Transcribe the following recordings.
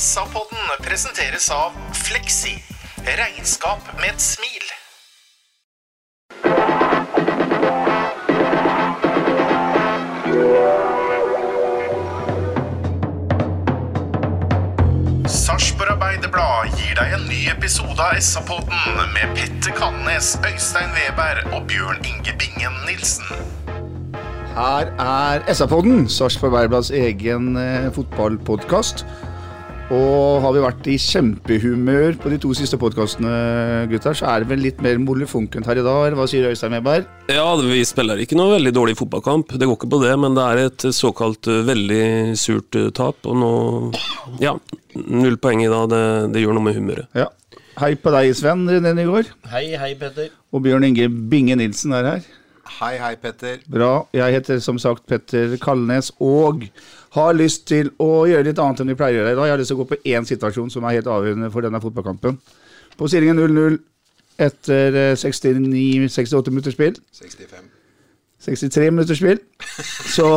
SA-podden presenteres av Fleksi. Regnskap med et smil. Sarpsborg Arbeiderblad gir deg en ny episode av SA-podden med Petter Kannes, Øystein Weber og Bjørn Inge Bingen Nilsen. Her er SA-podden, Sarpsborg Arbeiderblads egen eh, fotballpodkast. Og har vi vært i kjempehumør på de to siste podkastene, gutter, så er det vel litt mer molefonkent her i dag. eller Hva sier Øystein Weberg? Ja, vi spiller ikke noe veldig dårlig fotballkamp, det går ikke på det, men det er et såkalt eh, veldig surt eh, tap. Og nå Ja, null poeng i dag, det, det gjør noe med humøret. Ja. Hei på deg, Sven René Nygaard. Hei, hei, Petter. Og Bjørn Inge Binge Nilsen er her. Hei, hei, Petter. Bra. Jeg heter som sagt Petter Kalnes og har lyst til å gjøre litt annet enn vi pleier å gjøre i dag. Jeg har lyst til å gå på én situasjon som er helt avgjørende for denne fotballkampen. På stillingen 0-0 etter eh, 69, 68 minutters spill. 65. 63 minutters spill. Så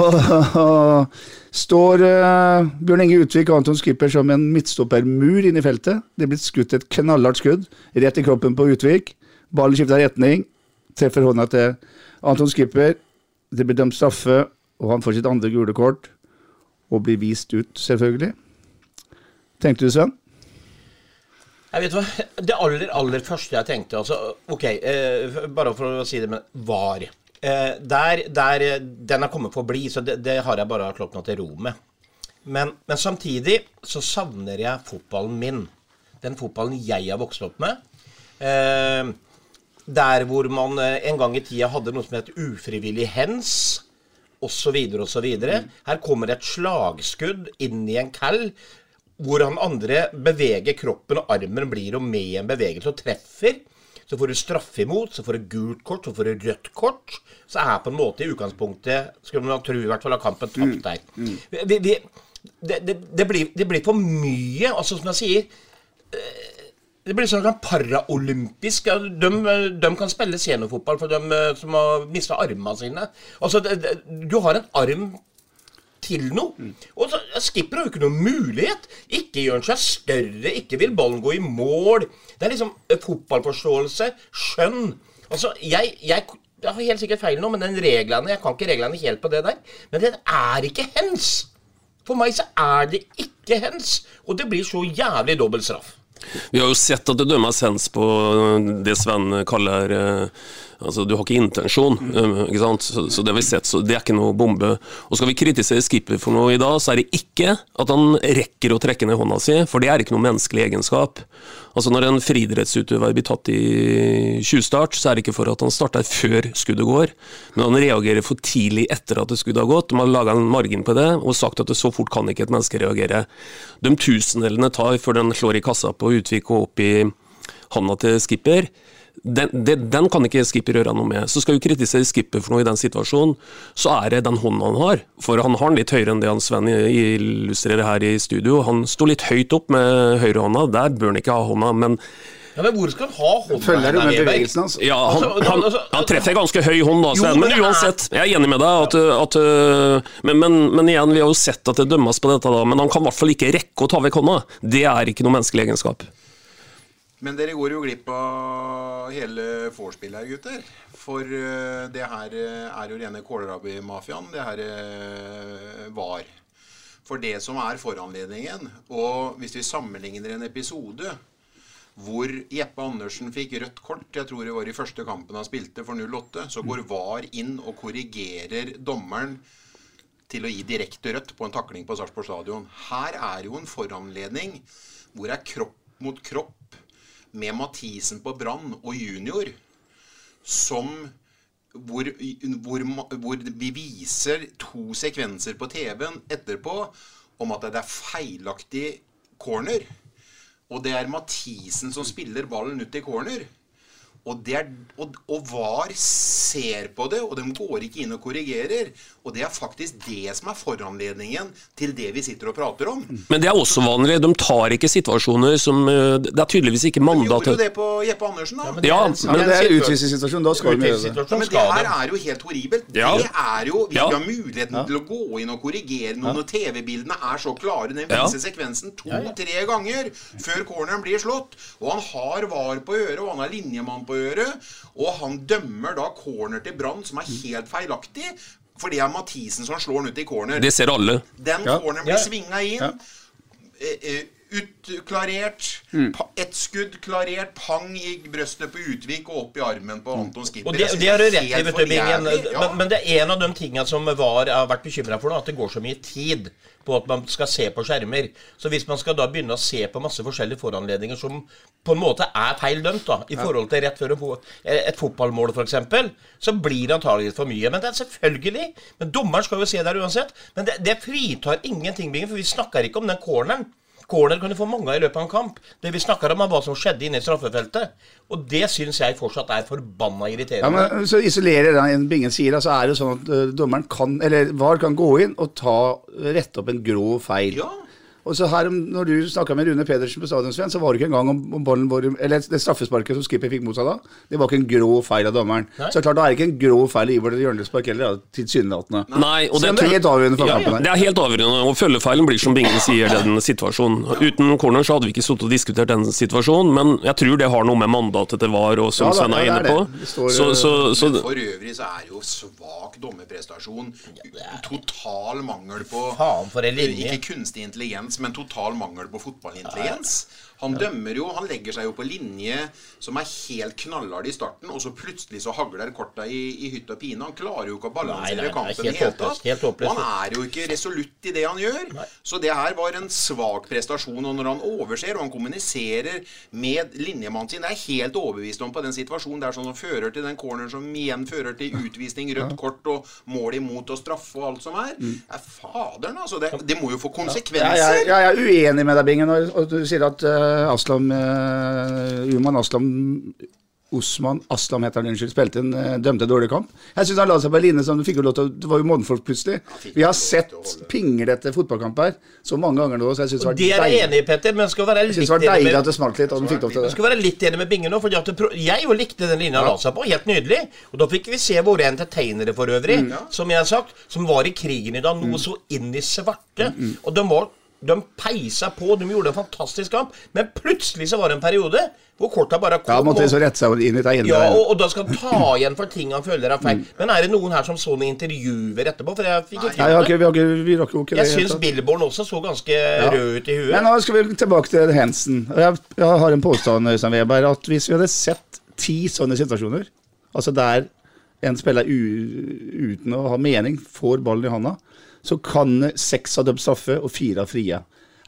står uh, Bjørn Inge Utvik og Anton Skipper som en midtstoppermur inne i feltet. Det er blitt skutt et knallhardt skudd rett i kroppen på Utvik. Ballen skifter retning, treffer hånda til Anton Skipper. Det blir dømt straffe, og han får sitt andre gule kort. Og blir vist ut, selvfølgelig. Tenkte du, Sven? Jeg vet hva, Det aller, aller første jeg tenkte altså, Ok, eh, bare for å si det, men VAR. Eh, der, der Den er kommet for å bli, så det, det har jeg bare slått meg til ro med. Men, men samtidig så savner jeg fotballen min. Den fotballen jeg har vokst opp med. Eh, der hvor man eh, en gang i tida hadde noe som het ufrivillig hens, osv., osv. Her kommer et slagskudd inn i en kall hvor han andre beveger kroppen, og armen blir jo med i en bevegelse og treffer. Så får du straffe imot, så får du gult kort, så får du rødt kort. Så er på en måte i utgangspunktet Skulle man tro i hvert fall at kampen tapt der. Vi, vi, det, det, det, blir, det blir for mye. Altså, som jeg sier eh, det blir sånn paraolympisk. De, de kan spille seniorfotball for dem eh, som har mista armene sine. Altså, Du har en arm til noe. Og så Skipper har jo ikke noen mulighet. Ikke gjør han seg større, ikke vil ballen gå i mål. Det er liksom eh, fotballforståelse, skjønn. Altså, jeg, jeg, jeg har helt sikkert feil nå, men den reglene, jeg kan ikke reglene helt på det der. Men det er ikke hens. For meg så er det ikke hens. Og det blir så jævlig dobbelt straff. Vi har jo sett at det dømmes hens på det Sven kaller eh, Altså, du har ikke intensjon, eh, ikke sant? Så, så det har vi sett, så det er ikke noe bombe. Og skal vi kritisere skipper for noe i dag, så er det ikke at han rekker å trekke ned hånda si, for det er ikke noe menneskelig egenskap. Altså, når en friidrettsutøver blir tatt i tjuvstart, så er det ikke for at han starter før skuddet går, men han reagerer for tidlig etter at det skuddet har gått. De har laga en margin på det og sagt at det så fort kan ikke et menneske reagere. De tusendelene tar før den slår i kassa på Utvik og opp i handa til skipper den, den, den, kan ikke skipper gjøre noe med. Så skal du kritisere skipper for noe i den situasjonen, så er det den hånda han har. For han har den litt høyere enn det han Sven illustrerer her i studio. Han står litt høyt opp med høyrehånda, der bør han ikke ha hånda, men ja, men hvor skal han ha hånda? Følger du med bevegelsen hans? Ja, han, han, han, treffer ganske høy hånd, da, Sven. Men uansett, jeg er enig med deg. At, at, men, men, men, igjen, vi har jo sett at det dømmes på dette, da. Men han kan i hvert fall ikke rekke å ta vekk hånda. Det er ikke noe menneskelig egenskap. Men dere går jo glipp av hele vorspielet her, gutter. For uh, det her er jo rene kålrabimafiaen. Det her uh, var. For det som er foranledningen, og hvis vi sammenligner en episode hvor Jeppe Andersen fikk rødt kort, jeg tror det var i første kampen han spilte for 08, så går VAR inn og korrigerer dommeren til å gi direkte rødt på en takling på Sarpsborg stadion. Her er jo en foranledning hvor det er kropp mot kropp med Mathisen på Brann og junior som hvor, hvor, hvor, vi viser to sekvenser på TV-en etterpå om at det er feilaktig corner. Og det er Mathisen som spiller ballen ut i corner. Og, det er, og, og VAR ser på det, og de går ikke inn og korrigerer. Og det er faktisk det som er foranledningen til det vi sitter og prater om. Men det er også vanlig. De tar ikke situasjoner som eh, Det er tydeligvis ikke De mandat gjorde jo det på Jeppe Andersen, da. Ja, Ja, men det er utvisningssituasjon. Da skal vi gjøre det. Ja, men det her er jo helt horribelt. Ja. Det er jo, Vi Ja. har muligheten til å gå inn og korrigere noe når TV-bildene er så klare. Den Ja. sekvensen to-tre ganger før corneren blir slått. Og han har VAR på øret, og han har linjemann på øret. Og han dømmer da corner til Brann, som er helt feilaktig. For det er Mathisen som slår den ut i corner. Det ser alle. Den Ja. corneren blir Ja. svinga inn. eh, eh, Utklarert. Mm. Ett skudd klarert. Pang i brøstet på Utvik og opp i armen på Anton Skipper. Og det, det er du rett i, vet du, Bingen. Men, men det er en av de tingene som VAR har vært bekymra for nå, at det går så mye tid på at man skal se på skjermer. Så hvis man skal da begynne å se på masse forskjellige foranledninger som på en måte er feil dømt, da, i forhold til rett før et fotballmål f.eks., så blir det antageligvis for mye. Men det er selvfølgelig Men dommeren skal jo se der uansett. Men det, det fritar ingenting, for vi snakker ikke om den corneren. Corner kan du få mange i løpet av en kamp. Det vi snakker om, er hva som skjedde inne i straffefeltet. Og det syns jeg fortsatt er forbanna Ja, irriterende. men Så isolerer den Bingen sier, så er det sånn at eh, dommeren kan, eller VAR kan gå inn og ta, rette opp en grov feil. Ja. Og så her, når du snakka med Rune Pedersen på stadion, Sven, så var det ikke engang om, om ballen vår Eller det straffesparket som Skipper fikk mot seg da, det var ikke en grå feil av dommeren. Nei. Så klart, da er det ikke en grå feil i Ivor hjørnespark heller, tilsynelatende. Nei, og Selv det er helt avgjørende for Ja, kampen her. Det er helt avgjørende, og følgefeilen blir som Bingen sier, den situasjonen. Uten corner så hadde vi ikke sittet og diskutert den situasjonen, men jeg tror det har noe med mandatet til VAR og som Ja da, Sven er ja, inne på. det. Det står, Så, så, så, Men for øvrig så er jo svak dommerprestasjon total mangel på Faen for en linje. Ikke kunstig intelligens, men total mangel på fotballintelligens. Han dømmer jo, han legger seg jo på linje som er helt knallhard i starten, og så plutselig så hagler korta i, i hytt og pine. Han klarer jo ikke å Nei, nei, balansere nei, kampen i det hele tatt. helt. Og han er jo ikke resolutt i det han gjør. Så det her var en svak prestasjon. Og når han overser, og han kommuniserer med linjemannen sin, det er helt overbevist om på den situasjonen der sånn som fører til den corneren som igjen fører til utvisning, rødt kort og mål imot og straffe og alt som er. er faderen, altså. Det, det må jo få Ja, konsekvenser. jeg, jeg er uenig med deg, Bingen, når og du sier at uh, Aslam uh, Uman Aslam Osman Aslam heter han, unnskyld, spilte en uh, dømte dårlig kamp. Jeg syns han la seg på en linje som du fikk jo lov til Det var jo mannfolk plutselig. Vi har sett pinglete fotballkamper så mange ganger nå, så jeg syns det var var det er jeg enig i, Petter, men skal være litt det var deilig at det smalt litt, og han fikk lov til det. skal være litt enig med Binge nå, at jeg jo likte den linja han la seg på. Helt nydelig. Og da fikk vi se våre entertainere for øvrig, Mm. som jeg har sagt, som var i krigen i dag, noe så inn i svarte. Mm, Og de var de peisa på, de gjorde en fantastisk kamp, men plutselig så var det en periode hvor korta bare kom. Ja, måtte så rette seg inn i det ja, og, og da skal han ta igjen for ting han føler er feil. Mm. Men er det noen her som så noen intervjuer etterpå? For jeg fikk ikke Nei, jeg vi, har ikke, vi rakk jo ikke det. Jeg syns. Billborn også så ganske rød ut i huet. Men nå skal vi tilbake til Hensen. Jeg, jeg har en påstand Øystein Weber, at hvis vi hadde sett ti sånne situasjoner, altså der en spiller uten å ha mening får ballen i handa, så kan seks av dem straffe og fire av frie.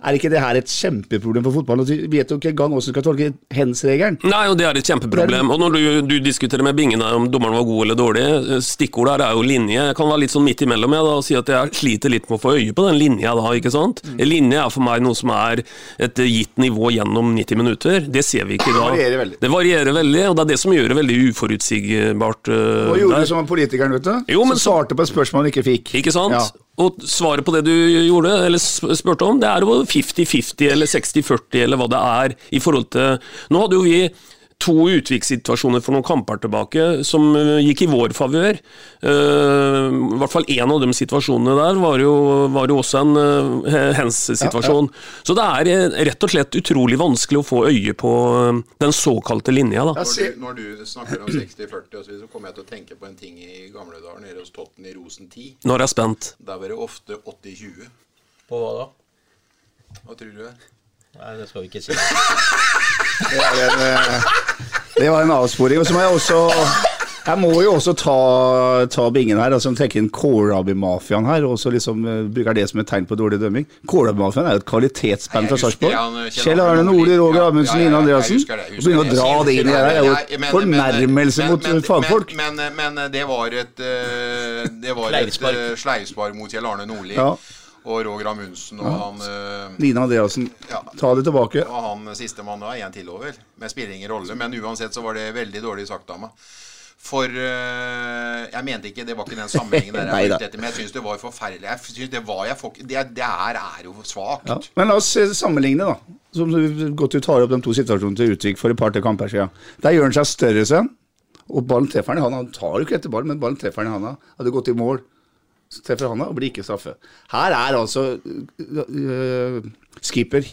Er ikke det her et kjempeproblem for fotballen? Vi vet jo ikke engang hvordan vi skal tolke hens-regelen. Nei, og det er et kjempeproblem. Og når du, du diskuterer med Bingen om dommeren var god eller dårlig, stikkordet her er jo linje. Jeg kan være litt sånn midt imellom jeg da, og si at jeg sliter litt med å få øye på den linja da, ikke sant? Mm. linje er for meg noe som er et gitt nivå gjennom 90 minutter. Det ser vi ikke da. Det varierer veldig. Det varierer veldig, og det er det som gjør det veldig uforutsigbart. uh, Hva gjorde der. du som politikeren, vet du? Jo, men som svarte på et spørsmål han ikke fikk. Ikke sant? Ja. Og svaret på det du gjorde, eller sp- spurte om, det er jo 50-50 eller 60-40 eller hva det er i forhold til Nå hadde jo vi to utviklingssituasjoner for noen kamper tilbake som eh, gikk i vår favør. Uh, I hvert fall én av de situasjonene der var jo, var jo også en uh, hens-situasjon. Så det er rett og slett utrolig vanskelig å få øye på den såkalte linja. da. Når du, når du snakker om 60-40, og så kommer jeg til å tenke på en ting i gamle dager nede hos Totten i Rosen 10. Når jeg er spent. Der var det ofte 80-20. På hva da? Hva tror du? Nei, det skal vi ikke si. Det var en, eh, det var en avsporing. Og så må jeg også jeg må jo også ta, ta bingen her, altså trekke inn Kålrabi-mafiaen her, og så liksom eh, bruker det som et tegn på dårlig dømming. Kålrabi-mafiaen er jo et kvalitetsband fra Sarpsborg. eh, Kjell Arne Nordli, Roger Ja, Amundsen, ja, ja, Line Andreassen. husker Begynne å dra det inn i det her er jo fornærmelse mot fagfolk. Men, men, men det var et Det var et sleivspark mot Kjell Arne Nordli Ja. Og Roger Amundsen og han eh, Line Andreassen. ja, Ta det tilbake. Og han sistemann da, én til over. Men spiller ingen rolle. Men uansett så var det veldig dårlig sagt av meg. For øh, Jeg mente ikke Det var ikke den sammenhengen der jeg var ute etter. Men jeg syns det var forferdelig. Jeg synes det var jeg får Det, det her er jo svakt. Ja. Men la oss sammenligne, da. Som godt du tar opp de to situasjonene til Utvik for et par til kamper siden. Der gjør han seg større, sønn. Og ballen treffer han i handa. Han tar jo ikke etter ballen, men ballen treffer han i handa. Hadde gått i mål, treffer handa og blir ikke straffe. Her er altså uh, skipper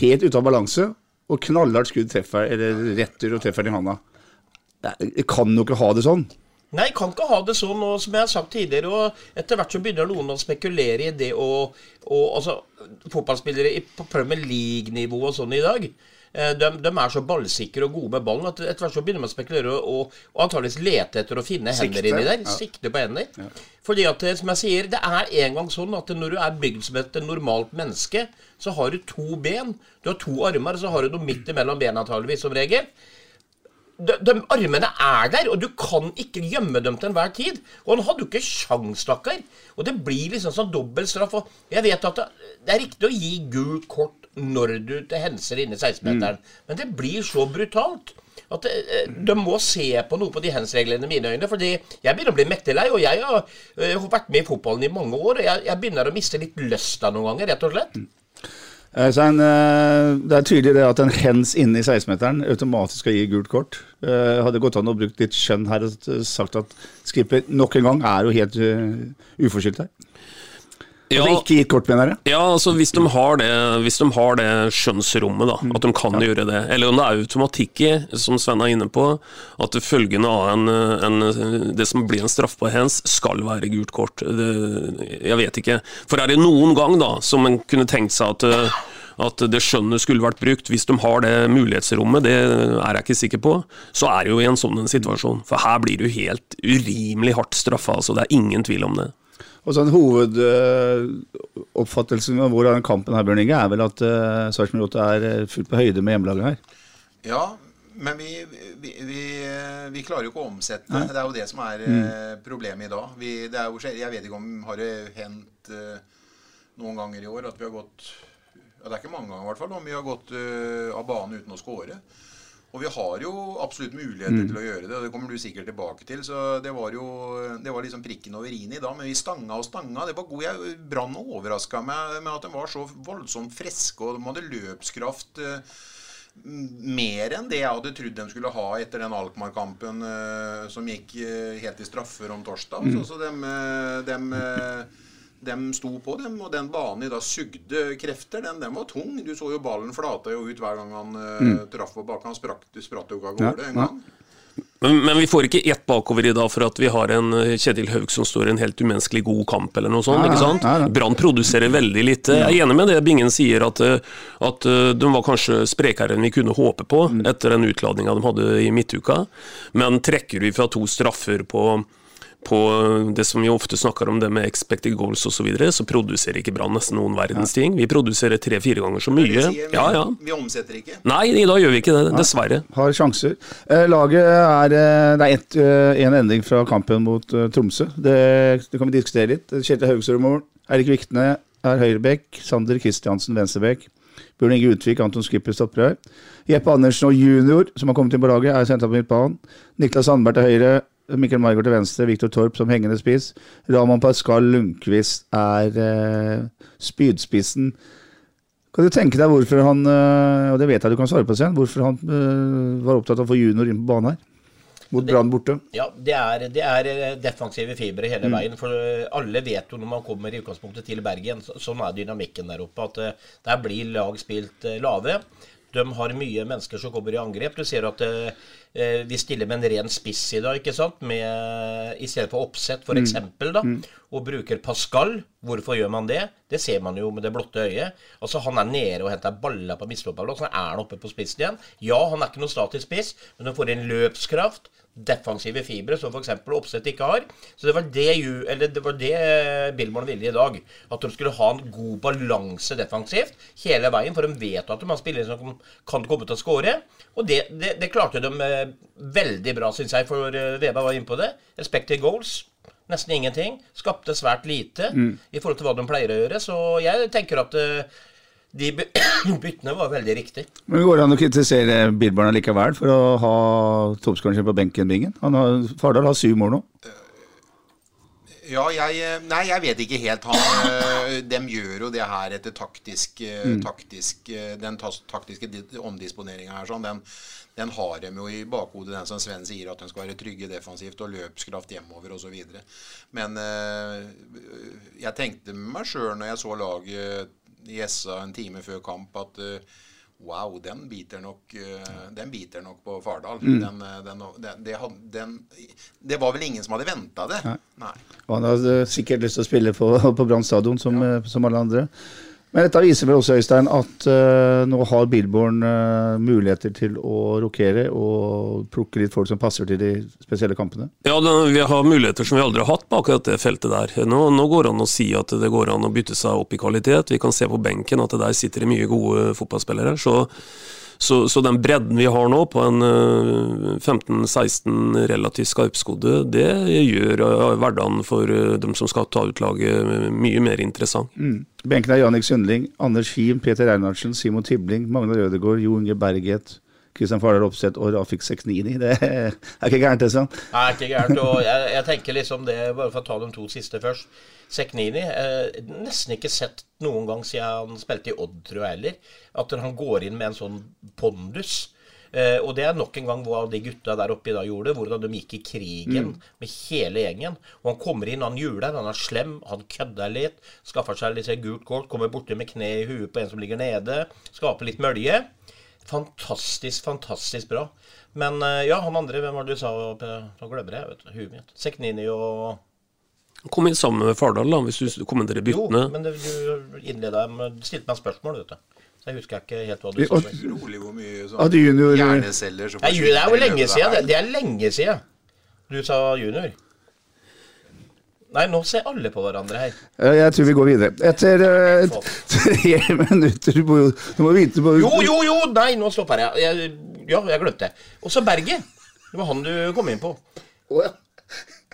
helt ute av balanse, og knallhardt skudd treffer, eller retter og treffer den i handa. Jeg kan jo ikke ha det sånn. Nei, kan ikke ha det sånn, og som jeg har sagt tidligere, og etter hvert så begynner noen å spekulere i det å og, Altså, fotballspillere på Premier League-nivå og sånn i dag, de, de er så ballsikre og gode med ballen at etter hvert så begynner man å spekulere og, og antakeligvis lete etter å finne hender Sikte, inni der. ja. Sikte på hender. Fordi at, eh, som jeg sier, det er en gang sånn at når du er bygd som et normalt menneske, så har du to ben, du har to armer, og så har du noe midt imellom bena antakeligvis, som regel de, de armene er der, og du kan ikke gjemme dem til enhver tid. Og han hadde jo ikke sjans, stakkar. Og det blir liksom sånn dobbel straff. Og jeg vet at det, det er riktig å gi gult kort når du til henser inne i 16-meteren, men det blir så brutalt. At eh, De må se på noe på de hands-reglene i mine øyne. fordi jeg begynner å bli mektig lei. Og jeg har, eh, har vært med i fotballen i mange år, og jeg, jeg begynner å miste litt lysta noen ganger, rett og slett. Eh, eh, det er tydelig det at en hens inne i 16-meteren automatisk skal gi gult kort. Eh, Hadde gått an å bruke litt skjønn her og sagt at skipper nok en gang er jo helt uforskyldt her. Ja, Altså ikke gitt kort, mener jeg. Ja, altså hvis de har det, de har det skjønnsrommet, da, at de kan gjøre det. Eller om det er automatikk i, som Sven er inne på, at følgende av en, en, det som blir en straffbar hens, skal være gult kort. Det, jeg vet ikke. For er det noen gang da, som en kunne tenkt seg at at det skjønnet skulle vært brukt, hvis de har det mulighetsrommet, det er jeg ikke sikker på, så er det jo i en sånn situasjon. For her blir du helt urimelig hardt straffa, altså. Det er ingen tvil om det. Og så en Hovedoppfattelsen av hvordan kampen her, Bjørn Inge, er vel at uh, Sarpsborg 8 er eh, fullt på høyde med hjemmelaget her. Ja, men vi, vi, vi, vi klarer jo ikke å omsette det. Det er jo det som er mm. problemet i dag. Vi, det er jo, jeg vet ikke om har det hendt uh, noen ganger i år at vi har gått ja, Det er ikke mange ganger, i hvert fall, om vi har gått uh, av banen uten å score. Og vi har jo absolutt muligheter til å gjøre det, og det kommer du sikkert tilbake til. Så det var jo det var liksom prikken over i-en i dag. Men vi stanga og stanga. Det var god. Jeg, Brann og overraska meg med at de var så voldsomt friske, og de hadde løpskraft. eh, mer enn det jeg hadde trodd de skulle ha etter den Alkmaar-kampen eh, som gikk eh, helt i straffer om torsdag. Så, så de, eh, dem, eh, sto på dem, og den banen i da sugde krefter. Den, den var tung. Du så jo ballen flata jo ut hver gang han eh, traff på bakken. Han sprakk, spratt jo ikke av gårde Ja, en ja. gang. Men, men vi får ikke ett bakover i dag for at vi har en eh, Kjetil Haug som står i en helt umenneskelig god kamp, eller noe sånt. Ja, ikke sant? Ja. Brann produserer veldig lite. Jeg er enig med det Bingen sier, at, eh, at de var kanskje sprekere enn vi kunne håpe på Mm. etter den utladninga de hadde i midtuka. Men trekker vi fra to straffer på på det som vi ofte snakker om, det med expected goals osv., så, videre, så produserer ikke Brann nesten noen verdens ting. Vi produserer tre-fire ganger så mye. sier, Ja, ja. Vi omsetter ikke. Nei, da gjør vi ikke det, dessverre. Har sjanser. Eh, laget er eh, Det er ett, eh, en endring fra kampen mot Tromsø. Det, det kan vi diskutere litt. Kjetil Haugsrud mål. Eirik Vikne er høyrebekk. Sander Kristiansen venstrebekk. Bjørn Inge Utvik, Anton Skipper stopper her. Jeppe Andersen og junior, som har kommet inn på laget, er sendt opp på midtbanen. Niklas Sandberg til høyre. Mikkel Margaard til venstre, Viktor Torp som hengende spiss. Raman Pascal Lundqvist er eh, spydspissen. Kan du tenke deg hvorfor han, eh, og det vet jeg du kan svare på, sen, hvorfor han eh, var opptatt av å få junior inn på banen her? Mot Brann borte. Ja, det er, det er eh, defensive fibre hele veien. For eh, alle vet jo når man kommer i utgangspunktet til Bergen, så- sånn er dynamikken der oppe, at der blir lag spilt lave. De har mye mennesker som kommer i angrep. Du ser at eh, vi stiller med en ren spiss i dag, ikke sant? Med, I stedet for oppsett, for eksempel, da. Og bruker Pascal. Hvorfor gjør man det? Det ser man jo med det blotte øyet. Altså, Han er nede og henter baller på midtstopperplass. Så er han oppe på spissen igjen. Ja, han er ikke noe statisk spiss, men han får en løpskraft defensive fibre, som f.eks. Oppsett ikke har. Så det var det, ju- det, var det Billborn ville i dag. At de skulle ha en god balanse defensivt hele veien. For de vet at de har spillere som kan- komme til å skåre. Og det, det, klarte de eh, veldig bra, syns jeg, for Veba Weber var inne på det. Respected goals. Nesten ingenting. Skapte svært lite i forhold til hva de pleier å gjøre. Så jeg tenker at eh, De byttene var veldig riktige. Men går det an å kritisere Billborn likevel for å ha toppskåreren sin på benken, Bingen? Har, Fardal har syv mål nå. Ja, jeg eh, Nei, jeg vet ikke helt. Han, de gjør jo det her etter taktisk, mm. taktisk Den taktiske di- omdisponeringa her, sånn, den, den har dem jo i bakhodet, den som Sven sier, at de skal være trygge defensivt og løpskraft hjemover osv. Men øh, jeg tenkte med meg sjøl når jeg så laget i Essa en time før kamp, at øh, Wow, den biter nok, øh, den biter nok på Fardal. Den, øh, den, den, det, den, det var vel ingen som hadde venta det. Nei. Og han hadde sikkert lyst til å spille på, på Brann stadion, som, ja. som alle andre. Men dette viser vel også, Øystein, at uh, nå har Billborn uh, muligheter til å rokere og plukke litt folk som passer til de spesielle kampene. Ja, det, vi har muligheter som vi aldri har hatt på akkurat det feltet der. Nå, nå går det an å si at det går an å bytte seg opp i kvalitet. Vi kan se på benken at det der sitter det mye gode fotballspillere. Så, så, så den bredden vi har nå, på en øh, 15-16 relativt skarpskodde, det gjør øh, hverdagen for øh, dem som skal ta ut laget mye mer interessant. Benken er Jannik Sundling, Anders Hiem, Peter Einarsen, Simon Tibling, Magnar Rødegård, Jo Inge Berget, Kristian Fardal Opseth og Rafik Seknini. Det er ikke gærent, det, sånn. Nei, ikke gærent. Og jeg, jeg tenker liksom det, bare for å ta de to siste først. Seknini. Eh, nesten ikke sett noen gang siden han spilte i Odd, tror jeg heller, at han går inn med en sånn pondus. Eh, og det er nok en gang hva de gutta der oppe i dag gjorde. Hvordan de gikk i krigen med hele gjengen. Og han kommer inn, han juler, han er slem, han kødder litt. Skaffer seg litt gult kort, kommer borti med kne i huet på en som ligger nede. Skaper litt mølje. Fantastisk, fantastisk bra. Men eh, ja, han andre, hvem var det du sa? Per? Nå glemmer jeg, vet du. Huet mitt. Seknini og Kom inn sammen med Fardal, da, hvis du kommenterer Jo, men det, du innleda med Stilte meg spørsmål, vet du. Så jeg husker ikke helt hva du sa. Utrolig hvor mye sånn junior- hjerneceller som det er jo lenge siden. Det er lenge siden. Du sa junior. Nei, nå ser alle på hverandre her. Eh, Jeg tror vi går videre. Etter uh, tre minutter Du må, du må vite på Jo, jo, jo! Nei, nå stopper jeg. jeg ja, jeg glemte det. Og så Berget. Det var han du kom inn på. Ja.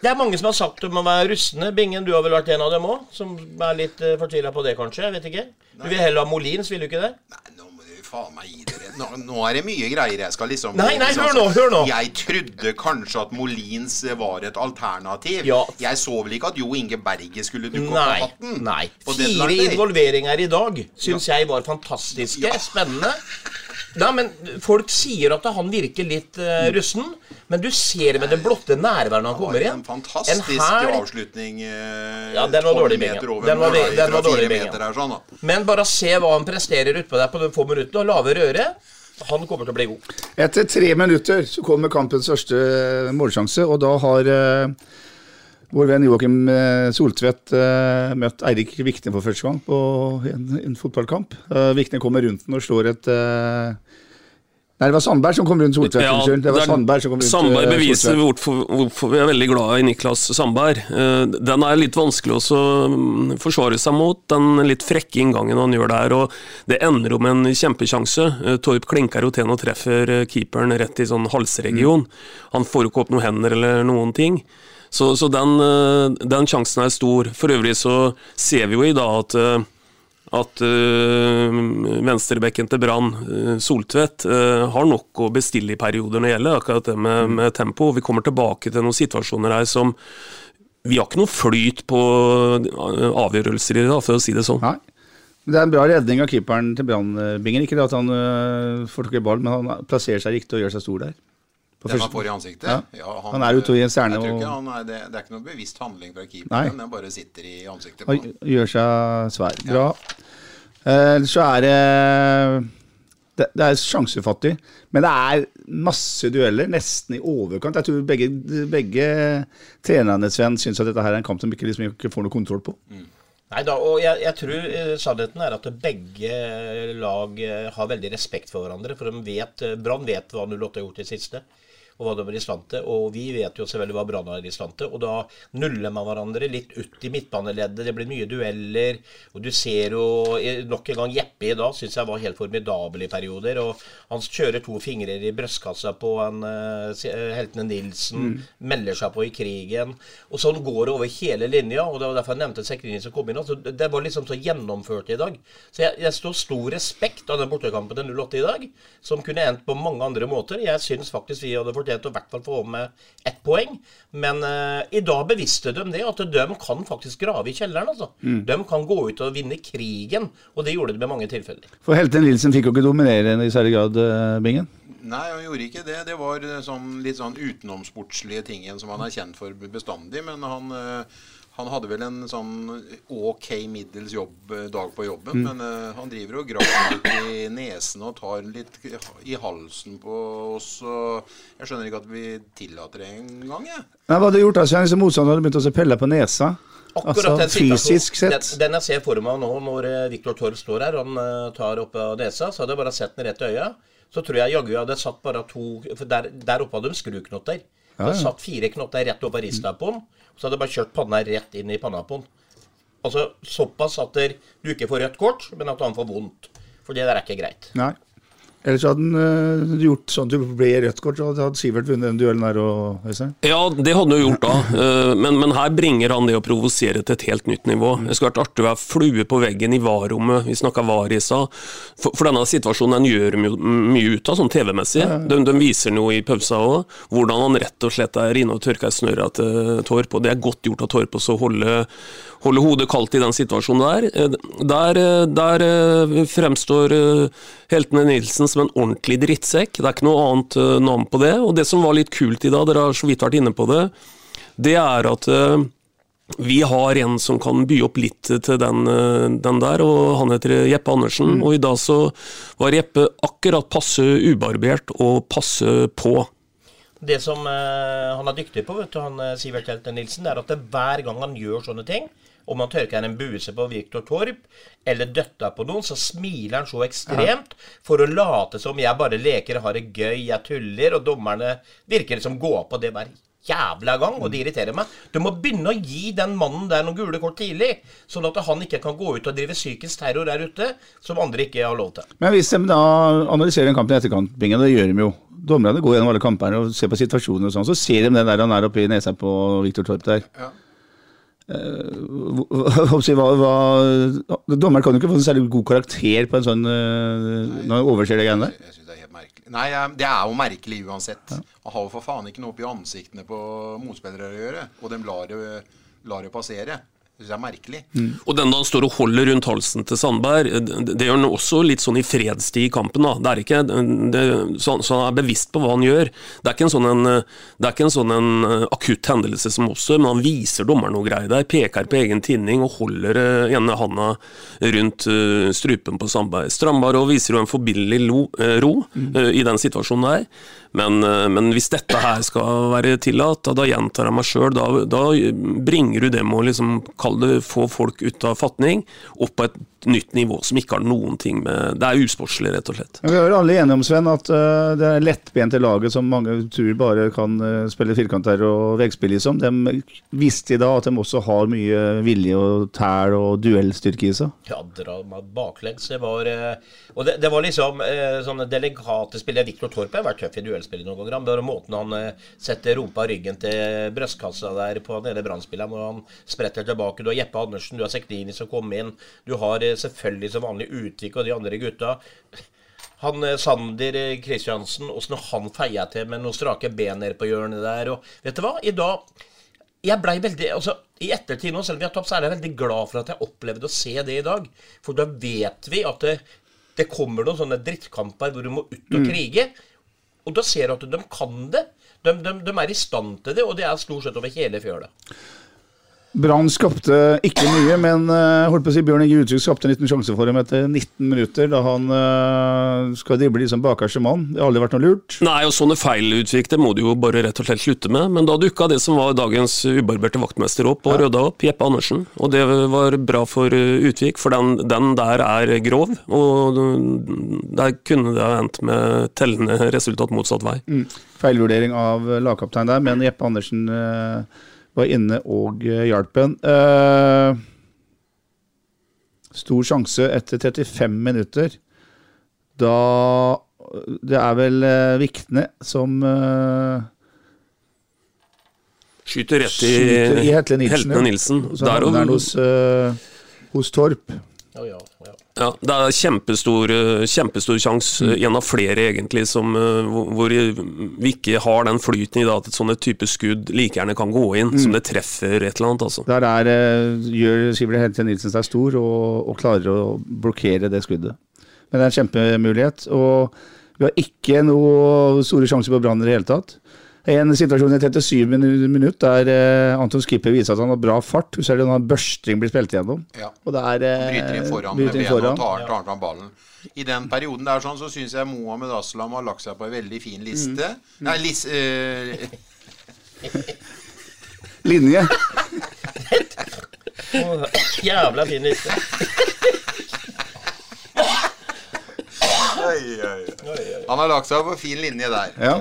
Det er mange som har sagt om å være rustne. Bingen, du har vel vært en av dem òg? Som er litt uh, fortvila på det, kanskje? Jeg vet ikke. Du vil heller ha Molins, vil du ikke det? Nei, nå må faen meg gi dere nå, nå er det mye greier jeg skal liksom Nei, nei, liksom- hør nå, hør nå. Jeg trodde kanskje at Molins var et alternativ. Ja. Jeg så vel ikke at Jo Inge Berget skulle dukke opp på hatten? nei. Fire involveringer i dag syns jeg var fantastiske. Ja. Spennende. Nei, men Folk sier at han virker litt uh, russen, men du ser med det blotte nærværet når han kommer inn. En fantastisk En her... avslutning. Uh, Ja, den var dårlig, i Bingen. Den var ve- den var dårlig, meter her, sånn. Men bare se hva han presterer utpå der på de få minuttene, og lave røre. Han kommer til å bli god. Etter tre minutter så kommer kampens første målsjanse, og da har eh, vår venn Joakim eh, Soltvedt møtte møtt Eirik Vikne for første gang på en, en fotballkamp. Uh, Vikne kommer rundt den og slår et eh, Nei, det var Sandberg som kom rundt Soltvedt. Ja, unnskyld. Det var er- Sandberg som kom rundt Sandberg eh, beviser hvorfor, hvorfor vi er veldig glad i Niklas Sandberg. Eh, Den er litt vanskelig også å forsvare seg mot, den litt frekke inngangen han gjør der. og Det ender med en kjempesjanse. Eh, Torp klinker jo til og treffer eh, keeperen rett i sånn halsregion. Han får ikke opp noen hender eller noen ting. Så, så den, eh, den sjansen er stor. For øvrig så ser vi jo i dag at eh, at øh, venstrebekken til Brann, Soltvedt, øh, har nok å bestille i perioder når det gjelder akkurat det med, med tempo. Vi kommer tilbake til noen situasjoner her som Vi har ikke noe flyt på avgjørelser i dag, for å si det sånn. Nei. Det er en bra redning av keeperen til Brann-bingen. Ikke det at han får tak i ball, men han plasserer seg riktig og gjør seg stor der. På Den første- han får i ansiktet? Ja. Han er ute i en stjerne er, det, det er ikke noe bevisst handling fra keeperen. Den bare sitter i ansiktet på Og han. gjør seg svær. Bra. Eh, så er det det, det er sjansefattig, men det er masse dueller, nesten i overkant. Jeg tror begge, begge trenerne Sven, syns at dette her er en kamp som ikke, liksom, ikke får noe kontroll på. Nei da, og jeg, jeg tror eh, sannheten er at begge lag eh, har veldig respekt for hverandre. For de vet, Brann vet hva 08 har gjort i det siste. Og hva de er i stand til. Og vi vet jo selvfølgelig hva Brann er i stand til. Og da nuller man hverandre litt ut i midtbaneleddet. Det blir mye dueller. Og du ser jo eh, nok en gang Jeppe i dag syns jeg var helt formidabel i perioder. Og han kjører to fingre i brystkassa på en uh, heltene Nilsen. Melder seg på i krigen. Og sånn går det over hele linja. Og det var derfor jeg nevnte Sekrini som kom inn. Altså, det var liksom så gjennomført i dag. Så jeg, jeg står stor respekt av den bortekampen til 08 i dag, som kunne endt på mange andre måter. Jeg syns faktisk vi hadde fortjent å i hvert fall få med ett poeng. Men uh, i dag bevisste de det, at de kan faktisk grave i kjelleren. altså. De kan gå ut og vinne krigen, og det gjorde de med mange tilfeller. For helten Nilsen fikk jo ikke dominere i særlig grad, eh, Bingen. Nei, han gjorde ikke det. Det var eh, sånn, litt sånn utenomsportslige ting igjen som han er kjent for bestandig. Men han, eh, han hadde vel en sånn ok middels jobb eh, dag på jobben. Men uh, han driver og graver litt i nesen og tar litt i halsen på oss. Og jeg skjønner ikke at vi tillater det engang, jeg. Nei, Hva hadde du gjort da, siden disse motstanderne hadde begynt å se pelle på nesa? Akkurat Altså den fysisk sett. Den, den jeg ser for meg nå, når eh, Viktor Torv står her, han tar opp av nesa, så hadde jeg bare sett den rett i øya. Så tror jeg jaggu jeg hadde satt bare to For der, der oppe hadde de skruknotter. Ja, ja. Det satt fire knotter rett opp av rista på den. Så hadde jeg bare kjørt panna rett inn i panna på den. Altså såpass at du ikke får rødt kort, men at han får vondt. For det der er ikke greit. Nei. Ellers hadde han eh, gjort sånn at du ble rødt kort, så hadde Sivert vunnet den duellen der òg, Øystein. Ja, det hadde han jo gjort da, uh, men, men her bringer han det å provosere til et helt nytt nivå. Det skulle vært artig å være flue på veggen i VAR-rommet, vi snakka VAR i stad. For, for denne situasjonen gjør de mye ut av, sånn TV-messig. De, de viser noe i pausa òg, hvordan han rett og slett er inne og tørker snørra til Torp. Og det er godt gjort av Torp å holde, holde hodet kaldt i den situasjonen der. Eh, Der, eh, der eh, fremstår heltene Nilsen som en ordentlig drittsekk. Det er ikke noe annet navn på det. Og det som var litt kult i dag, dere har så vidt vært inne på det, det er at vi har en som kan by opp litt til den, den der, og han heter Jeppe Andersen. Og i dag så var Jeppe akkurat passe ubarbert og passe på. Det som han er dyktig på, vet du, han Sivert Helte Nilsen, er at hver gang han gjør sånne ting, om han tørker en buse på Viktor Torp, eller døtta på noen, så smiler han så ekstremt for å late som jeg bare leker og har det gøy, jeg tuller, og dommerne virker som går på det hver jævla gang, og det irriterer meg. Du må begynne å gi den mannen der noen gule kort tidlig, sånn at han ikke kan gå ut og drive psykisk terror der ute, som andre ikke har lov til. Men hvis de da analyserer en kamp i etterkant, Bingen, det gjør de jo. Dommerne går gjennom alle kampene og ser på situasjoner og sånn, så ser de den der han er oppi nesa på Viktor Torp der. Ja. Hva, Dommeren kan jo ikke få en særlig god karakter på en sånn Nei, når han overser det greiene der. Jeg synes det er helt merkelig. Nei, det er jo merkelig uansett. Han har jo for faen ikke noe oppi ansiktene på motspillere å gjøre. Og de lar det, lar det passere. Det synes jeg er merkelig. Og den da han står og holder rundt halsen til Sandberg, det, det gjør han også litt sånn i fredstid i kampen. da. Det er ikke, det, så, han- så han er bevisst på hva han gjør. Det er ikke en sånn, en, det er ikke en, sånn en eh, akutt hendelse som også, men han viser dommeren noe greier der. Peker på egen tinning og holder eh, ene handa rundt eh, strupen på Sandberg. Strandberg og viser jo en forbilledlig eh, ro mm. i den situasjonen der. Men, eh, men hvis dette her skal være tillatt, da, gjentar jeg meg sjøl, da, da bringer du det med å liksom, kalle det få folk ut av fatning, opp på et nytt nivå som ikke har noen ting med Det er usportslig, rett og slett. Vi er alle enige om, Sven, at uh, det er lettbente laget som mange tror bare kan eh, spille firkanter og veggspill liksom. De visste i dag at de også har mye vilje og tæl og duellstyrke i seg. Ja, dra meg baklengs. Det var eh, Og det, det var liksom sånne delikate spill. Viktor Torp har vært tøff i duellspillet noen ganger. Han Bare måten han setter rumpa i ryggen til brystkassa der på den ene brannspilleren, hvor han spretter tilbake. Du har Jeppe Andersen, du har Sekdini som kom inn. Du har selvfølgelig som vanlig Utvik og de andre gutta. Han eh, Sander eh, Kristiansen, åssen han feia til med noen strake ben nede på hjørnet der. Og vet du hva? I dag jeg blei veldig altså, I ettertid nå, selv om vi har tapt, så er jeg veldig glad for at jeg opplevde å se det i dag. For da vet vi at det, det kommer noen sånne drittkamper hvor du må ut og krige. Og da ser du at de kan det. De, de, de er i stand til det, og det er stort sett over hele fjøla. Brann skapte ikke mye, men eh, holdt på å si Bjørn Inge Utvik skapte en liten sjanse for dem etter 19 minutter, da han uh, skal drible liksom bakerste mann. Det har aldri vært noe lurt. Nei, og sånne feil, Utvik, det må du jo bare rett og slett slutte med. Men da dukka det som var dagens ubarberte vaktmester opp og rydda opp, Jeppe Andersen. Og det var bra for uh, Utvik, for den, den der er grov. Og der kunne det ha endt med tellende resultat motsatt vei. Mm. Feilvurdering av lagkaptein der, men Jeppe Andersen eh, var inne og eh, hjalp en. Eh, stor sjanse etter 35 minutter. Da Det er vel eh, Vikne som eh, Skyter rett i, skyter i Hetle Nilsen. Heltene Nilsen. Så Der og- hos, eh, hos Torp. Ja, ja, ja. Ja, det er kjempestor, eh, kjempestor sjanse, Mm. en av flere egentlig, som, eh, hvor vi ikke har den flyten i dag at et sånne type skudd like gjerne kan gå inn, Mm. som det treffer et eller annet. altså. Der er, eh, gjør Sivert Helte Nilsen seg stor og, og klarer å blokkere det skuddet. Men det er en kjempemulighet. Og vi har ikke noe store sjanser på Brann i det hele tatt. En situasjon i 37 minu- minutt der eh, Anton Skipper viser at han har bra fart. Du ser det når børsting blir spilt gjennom. Ja. Og det er eh, Bryter inn foran med bryter inn bena foran. og tar, tar fram ballen. I den perioden der sånn, så syns jeg Mohammed Aslam har lagt seg på en veldig fin liste. Mm. Nei, lis, øh... Linje. oh, Jævla fin liste. Han har lagt seg på fin linje der. Ja.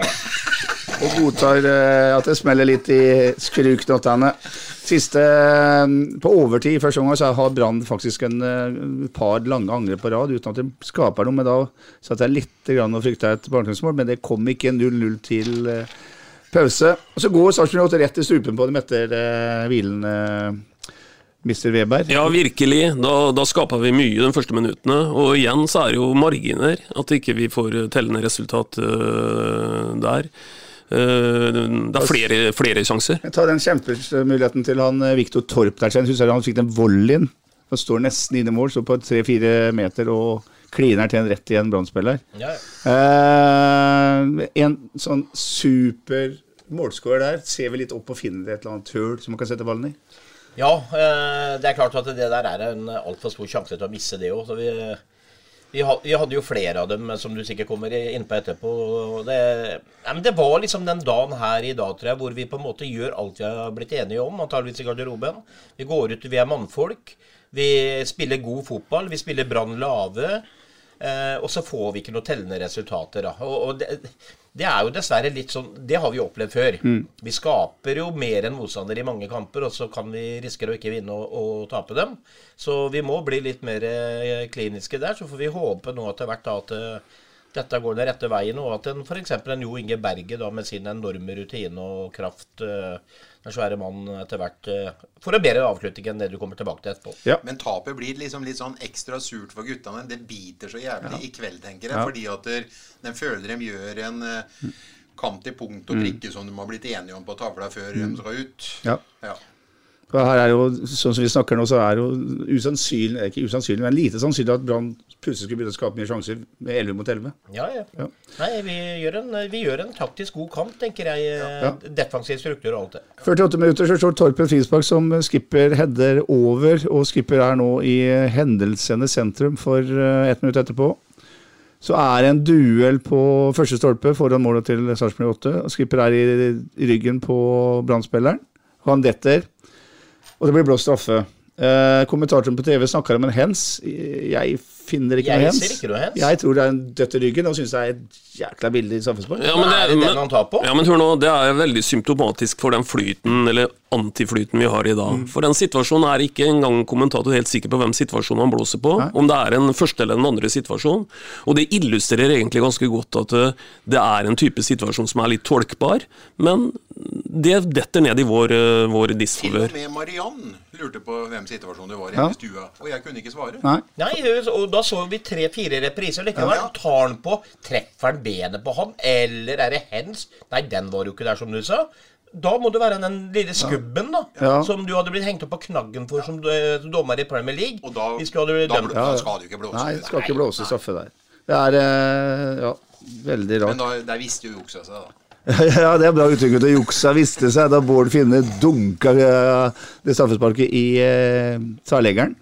Og godtar eh, at det smeller litt i skruknottene. Siste eh, På overtid i første omgang så har Brann faktisk en eh, par lange angre på rad uten at det skaper noe. Men da satt jeg litt grann og frykta et bakgrunnsmål, men det kom ikke 0-0 til pause. Og så går Sarpsborg rett i strupen på dem etter hvilen. Mr. Weber. Ja, virkelig. Da, da skaper vi mye de første minuttene. Og igjen så er det jo marginer at ikke vi får tellende resultat uh, der. Eh, det er flere, flere sjanser. Jeg tar den kjempemuligheten til han eh, Viktor Torp der. Jeg synes han fikk den volleyen. Han står nesten inne i mål, så på tre-fire meter og kliner til en rett i en Brann-spiller. Ja, ja. Eh, en sånn super målskårer der ser vi litt opp og finner et eller annet hull som man kan sette ballen i. Ja, eh, det er klart at det der er en altfor stor sjanse til å misse det òg. Vi, vi, ha- vi hadde jo flere av dem, som du sikkert kommer inn på etterpå. Det, ja, det var liksom den dagen her i dag, tror jeg, hvor vi på en måte gjør alt vi har blitt enige om, antageligvis i garderoben. Vi går ut, vi er mannfolk. Vi spiller god fotball. Vi spiller Brann lave. Eh, og så får vi ikke noe tellende resultater. Da. Og, og det, det er jo dessverre litt sånn Det har vi jo opplevd før. Vi skaper jo mer enn motstander i mange kamper, og så kan vi risikere å ikke vinne og, og tape dem. Så vi må bli litt mer eh, kliniske der. Så får vi håpe nå etter hvert da at eh, dette går den rette veien, og at en f.eks. en Jo Inge Berge da med sin enorme rutine og kraft, eh, den svære mannen etter hvert, eh, får en bedre avslutning enn det du kommer tilbake til etterpå. Ja. Men tapet blir liksom litt sånn ekstra surt for guttene. Det biter så jævlig i kveld, tenker jeg. Ja. Fordi at der, de føler de gjør en eh, kamp til punkt og prikke som de har blitt enige om på tavla før de skal ut. Ja. Ja. Og her er jo, sånn som vi snakker nå, så er jo usannsynlig, ikke usannsynlig, men lite sannsynlig at Brann plutselig skulle begynne å skape mye sjanser med 11 mot 11. Ja, ja. Ja. Nei, vi gjør, en, vi gjør en taktisk god kamp, tenker jeg. eh, Ja. Defensiv struktur og alt det. 48 minutter så står Torp en frispark som skipper header over, og skipper er nå i hendelsenes sentrum for eh, ett minutt etterpå. Så er det en duell på første stolpe foran målet til Sarpsborg 8. og Skipper er i, i ryggen på Brann-spilleren. Han detter, og det blir blå straffe. Eh, kommentatoren på TV snakker om en hens. Jeg finner ikke Jeg noe hens. ser ikke noe hens. Jeg tror det er en dødt i ryggen, og syns det er et jækla bilde i straffespark. Ja, men det, Er det han tar på? Ja, men hør nå, det er veldig symptomatisk for den flyten, eller antiflyten vi har i Mm. dag. For den situasjonen er ikke engang kommentator helt sikker på hvem situasjonen han blåser på, om det er en første eller en andre situasjon. Og det illustrerer egentlig ganske godt at eh, det er en type situasjon som er litt tolkbar, men det detter ned i vår, vår disfavør. Til og med Mariann lurte på hvem situasjonen det var Ja. hjemme i stua. Og jeg kunne ikke svare. Nei. Nei, og da så vi tre-fire repriser likevel. Ja. Tar han på, treffer han benet på han, eller er det hens? Nei, den var jo ikke der, som du sa. Da må det være den lille skubben da, Ja. som du hadde blitt hengt opp på knaggen for som eh, dommer i Premier League. Og da, Hvis du hadde da, dømt. da skal du ikke blåse. Nei, skal ikke blåse straffe der. Det er eh, ja, veldig Men rart. da, der visste jo juksa seg, da. Ja, det er bra uttrykk. Det. Juksa viste seg da Bård Finne dunka eh, det straffesparket i eh, tverrleggeren.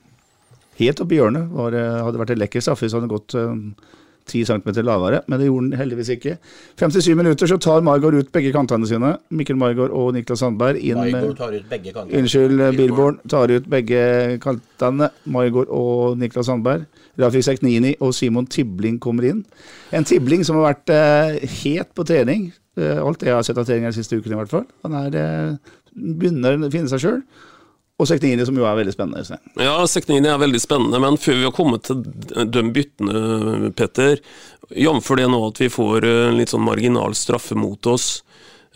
Helt oppi hjørnet. Var, eh, hadde vært en lekker straffe hvis han hadde gått eh, ti centimeter lavere, men det gjorde han heldigvis ikke. 57 minutter så tar Margaard ut begge kantene sine. Mikkel Margaard og Niklas Sandberg inn med tar ut begge kantene. Unnskyld, Billborn tar ut begge kantene. Margaard og Niklas Sandberg. Rafik Seknini og Simon Tibling kommer inn. En Tibling som har vært eh, het på trening. Eh, alt jeg har sett av trening de siste ukene, i hvert fall. Han er, eh, begynner å finne seg sjøl. Og Seknini, som jo er veldig spennende. Så. Ja, Seknini er veldig spennende, men før vi har kommet til de byttene, Petter, jf. det nå at vi får eh, en litt sånn marginal straffe mot oss.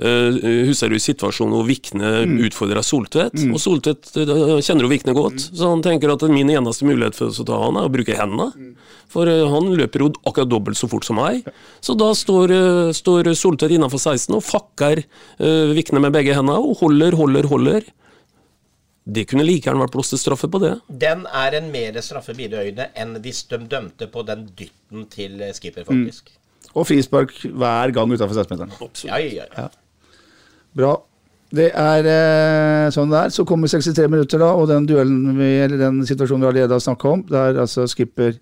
Uh, husker du situasjonen hvor Vikne utfordrer Soltvedt? Og Soltvedt eh, kjenner jo Vikne godt, så han tenker at min eneste mulighet for å ta han er å bruke hendene. For uh, han løper jo akkurat dobbelt så fort som meg. Så da står, uh, står Soltvedt innenfor 16 og fakker uh, Vikne med begge hendene og holder, holder, holder. Det kunne like gjerne vært blåst til straffe på det. Den er en mer straffe i mine øyne enn hvis de dømte på den dytten til skipper, faktisk. Og frispark hver gang utafor 16-meteren. Ja, ja, ja. Bra. Det er eh, sånn det er. Så kommer 63 minutter, da, og den duellen vi, eller den situasjonen vi allerede har snakka om, der altså skipper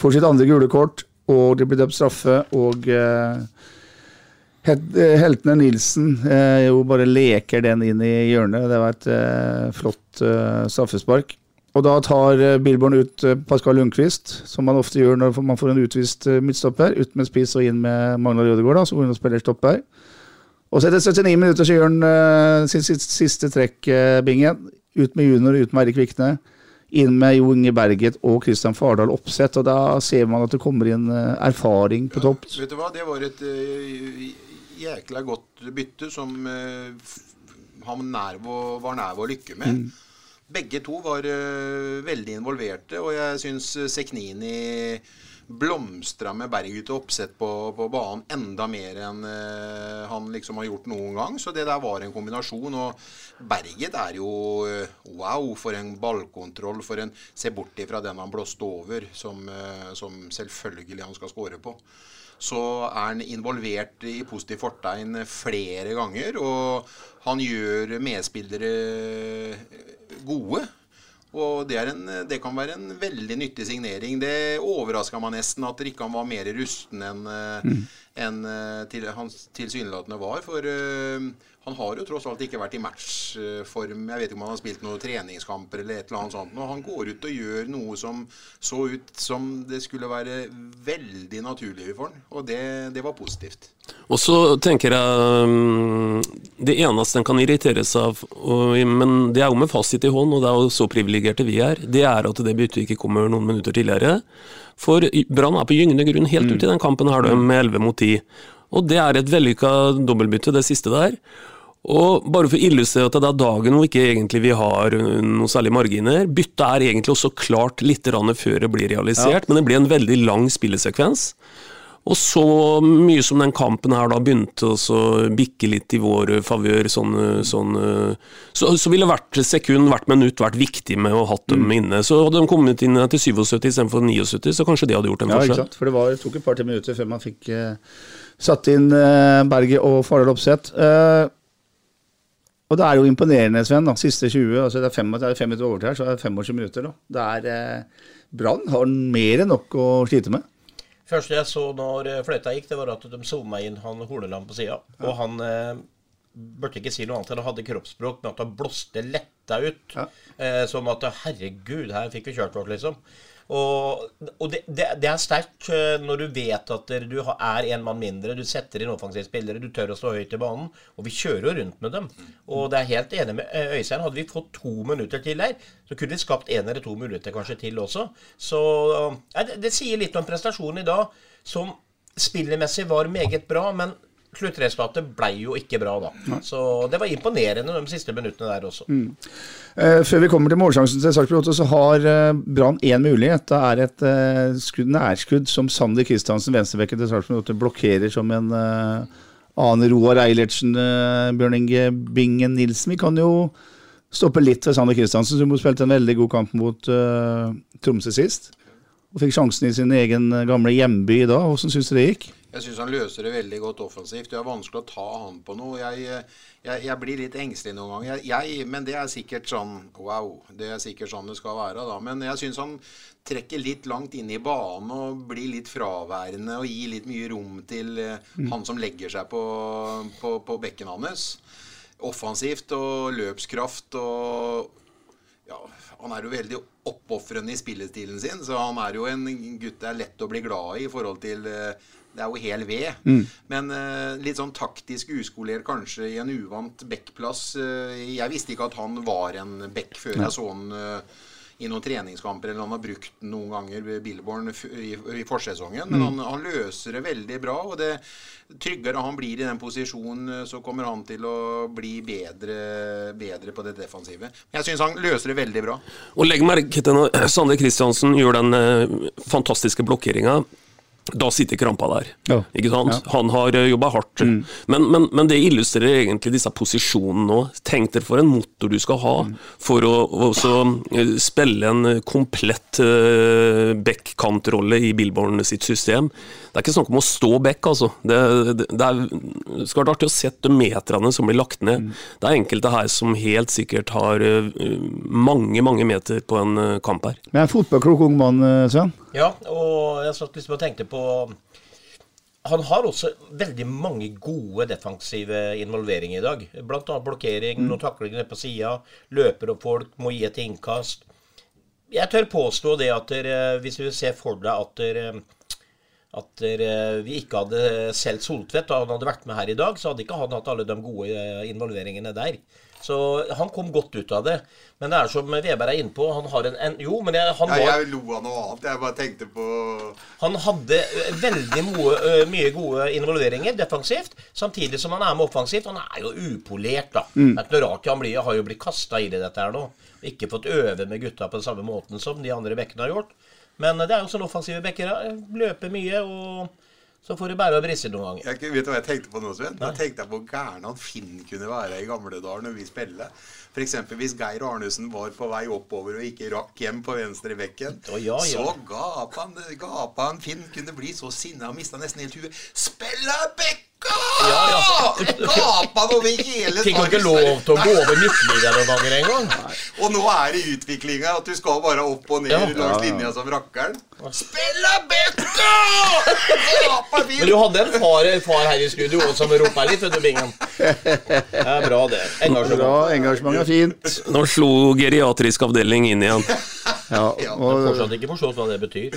får sitt andre gule kort, og det blir dømt straffe, og eh, eh, heltene Nilsen eh, jo bare leker den inn i hjørnet. Det var et eh, flott eh, straffespark. Og da tar eh, Billborn ut eh, Pascal Lundqvist, som man ofte gjør når man får en utvist midtstopper. Ut med spiss og inn med Magnar da, som spiller stopper. Og så etter 79 minutter så gjør han uh, siste trekk, uh, Bingen. Ut med junior, ut med Eirik Vikne. Inn med Jo Inge Berget og Kristian Fardal oppsett, og da ser man at det kommer inn uh, erfaring på topp. Vet du hva, det var et eh, jækla godt bytte som eh, han nær var nær ved å lykke med. Begge to var eh, veldig involverte, og jeg syns Seknini blomstra med Berget og oppsett på, på banen enda mer enn eh, han liksom har gjort noen gang. Så det der var en kombinasjon. Og Berget er jo eh, wow for en ballkontroll. For en Se bort ifra den han blåste over, som, eh, som selvfølgelig han skal score på så er han involvert i positiv fortegn flere ganger. Og han gjør medspillere gode. Og det, er en, det kan være en veldig nyttig signering. Det overraska meg nesten at ikke han var mer rusten enn mm. en, til, han tilsynelatende var. For eh, han har jo tross alt ikke vært i matchform. Jeg vet ikke om han har spilt noen treningskamper eller et eller annet sånt. Og han går ut og gjør noe som så ut som det skulle være veldig naturlig for han. Og det, det var positivt. Og så tenker jeg um, Det eneste en kan irriteres av, og, men det er jo med fasit i hånd, og det er jo så privilegerte vi er, det er at det byttet ikke kommer noen minutter tidligere. For Brann er på gyngende grunn helt ut i den kampen her, med 11 mot 10. Og det er et vellykka dobbeltbytte, det siste der. Og bare for å illustrere at det er dagen hvor ikke egentlig vi har noen noe særlig marginer. Byttet er egentlig også klart litt før det blir realisert, men det blir en veldig lang spillesekvens. Og så mye som den kampen her da begynte å bikke litt i vår favør, sånn, sånn, så, så ville hvert sekund, hvert minutt vært viktig med å ha hatt dem inne. Så hadde de kommet inn til 77 istedenfor 79, så kanskje det hadde gjort en Ja, ikke sant? For det, var, det tok et par-tre minutter før man fikk uh, satt inn uh, Berget og Fardal Opseth. Eh, og det er jo imponerende, Sven. da, Siste 20, altså det er fem, det er fem minutter overtid her, så er det 25 minutter. da. Det er eh, Brann har mer enn nok å slite med. første jeg så når eh, fløyta gikk, det var at de zooma inn han Horneland på sida. Og han eh, burde ikke si noe annet enn han hadde kroppsspråk men at han blåste letta ut. Ja. Eh, som at herregud, her fikk vi kjørt vårt, liksom. Og, og det, det, det er sterkt eh, når du vet at du er en mann mindre, du setter inn offensive spillere, du tør å stå høyt i banen. Og vi kjører jo rundt med dem. Og det er helt enig med eh, Øystein. Hadde vi fått to minutter til der, så kunne vi skapt en eller to muligheter kanskje til også. Så ja, det, det sier litt om prestasjonen i dag, som spillemessig var meget bra, men sluttresultatet ble jo ikke bra da. Så det var imponerende de siste minuttene der også. Eh, før vi kommer til målsjansen til Sarpsborg 8, så har eh, Brann én mulighet. Det er et eh, skudd, nærskudd som Sander Kristiansen, venstrebekken til Sarpsborg 8, blokkerer som en eh, annen Roar Eilertsen, eh, Bjørn Inge Bingen Nilsen. Vi kan jo stoppe litt ved Sander Kristiansen, som spilte en veldig god kamp mot eh, Tromsø sist. Og fikk sjansen i sin egen gamle hjemby da. Hvordan syns du det gikk? Jeg syns han løser det veldig godt offensivt. Det er vanskelig å ta han på noe. Jeg, jeg, jeg blir litt engstelig noen ganger. Jeg, men det er sikkert sånn Wow. Det er sikkert sånn det skal være, da. Men jeg syns han trekker litt langt inn i banen og blir litt fraværende og gir litt mye rom til mm. han som legger seg på, på, på bekken hans. Offensivt og løpskraft og ja, han er jo veldig oppofrende i spillestilen sin, så han er jo en gutt det er lett å bli glad i i forhold til eh, Det er jo hel ved. Men uh, litt sånn taktisk uskolert kanskje i en uvant backplass. Uh, jeg visste ikke at han var en back før jeg så han uh, i noen treningskamper, eller han har brukt den noen ganger ved Billborn i, i forsesongen. Men han, han løser det veldig bra. og det Tryggere han blir i den posisjonen, så kommer han til å bli bedre, bedre på det defensive. Men jeg syns han løser det veldig bra. Og legg merke til når Sander Kristiansen gjør den fantastiske blokkeringa. Da sitter krampa der. Ja. Ikke sant? Han har jobba hardt. Men, men, men det illustrerer egentlig disse posisjonene nå. Tenk deg for en motor du skal ha for å eh, spille en komplett uh, back-kant-rolle i Billborn sitt system. Det er ikke snakk om å stå back, altså. Det, det, det er, det skal være artig å sette meterne som blir lagt ned. Det er enkelte her som helt sikkert har eh, mange, mange meter på en eh, kamp her. Men en fotballklok ung mann, eh, Sven. Ja, og jeg satt liksom og tenkte på Han har også veldig mange gode defensive involveringer i dag. Annet blokkering, noen taklinger nede på sida, løper opp folk, må gi et innkast. Jeg tør påstå det at der, hvis du ser for deg at dere at vi ikke hadde solgt Soltvedt, og han hadde vært med her i dag, så hadde ikke han hatt alle de gode eh, involveringene der. Så han kom godt ut av det. Men det er som Veberg er inne på, han har en, en Jo, men jeg, han Ja, var jeg lo av noe annet. Jeg bare tenkte på han hadde veldig moe, mye gode involveringer defensivt, samtidig som han er med offensivt. Han er jo upolert, da. Det er ikke noe rart han blir, har jo blitt kasta i det dette her nå. Ikke fått øve med gutta på den samme måten som de andre bekkene har gjort. Men det er jo sånn offensive bekker. ja. Løper mye, og så får det bære og brise noen ganger. jeg, Vet du hva jeg tenkte på nå, Sven? Nå tenkte jeg på hvor gæren han Finn kunne være i gamle dager når vi spilte. F.eks. hvis Geir Arnesen var på vei oppover og ikke rakk hjem på venstre bekken. Ja, ja. Så gapa han, gapa han Finn kunne bli så sinna mista nesten helt huet. Spilla bekka! Ja, ja. Gapa over hele Fikk jo ikke lov til å gå over midtlinja noen ganger engang. Og nå er det utviklinga at du skal bare opp og ned Ja. langs linja som rakkeren. Spilla! Gapa Men du hadde en far, far her i studio også som ropa litt, vet du, Bingen. Det er bra, det. Bra, Engasjement. engasjement er fint. Nå slo geriatrisk avdeling inn igjen. Ja, og, Fortsatt ikke forstått hva det betyr.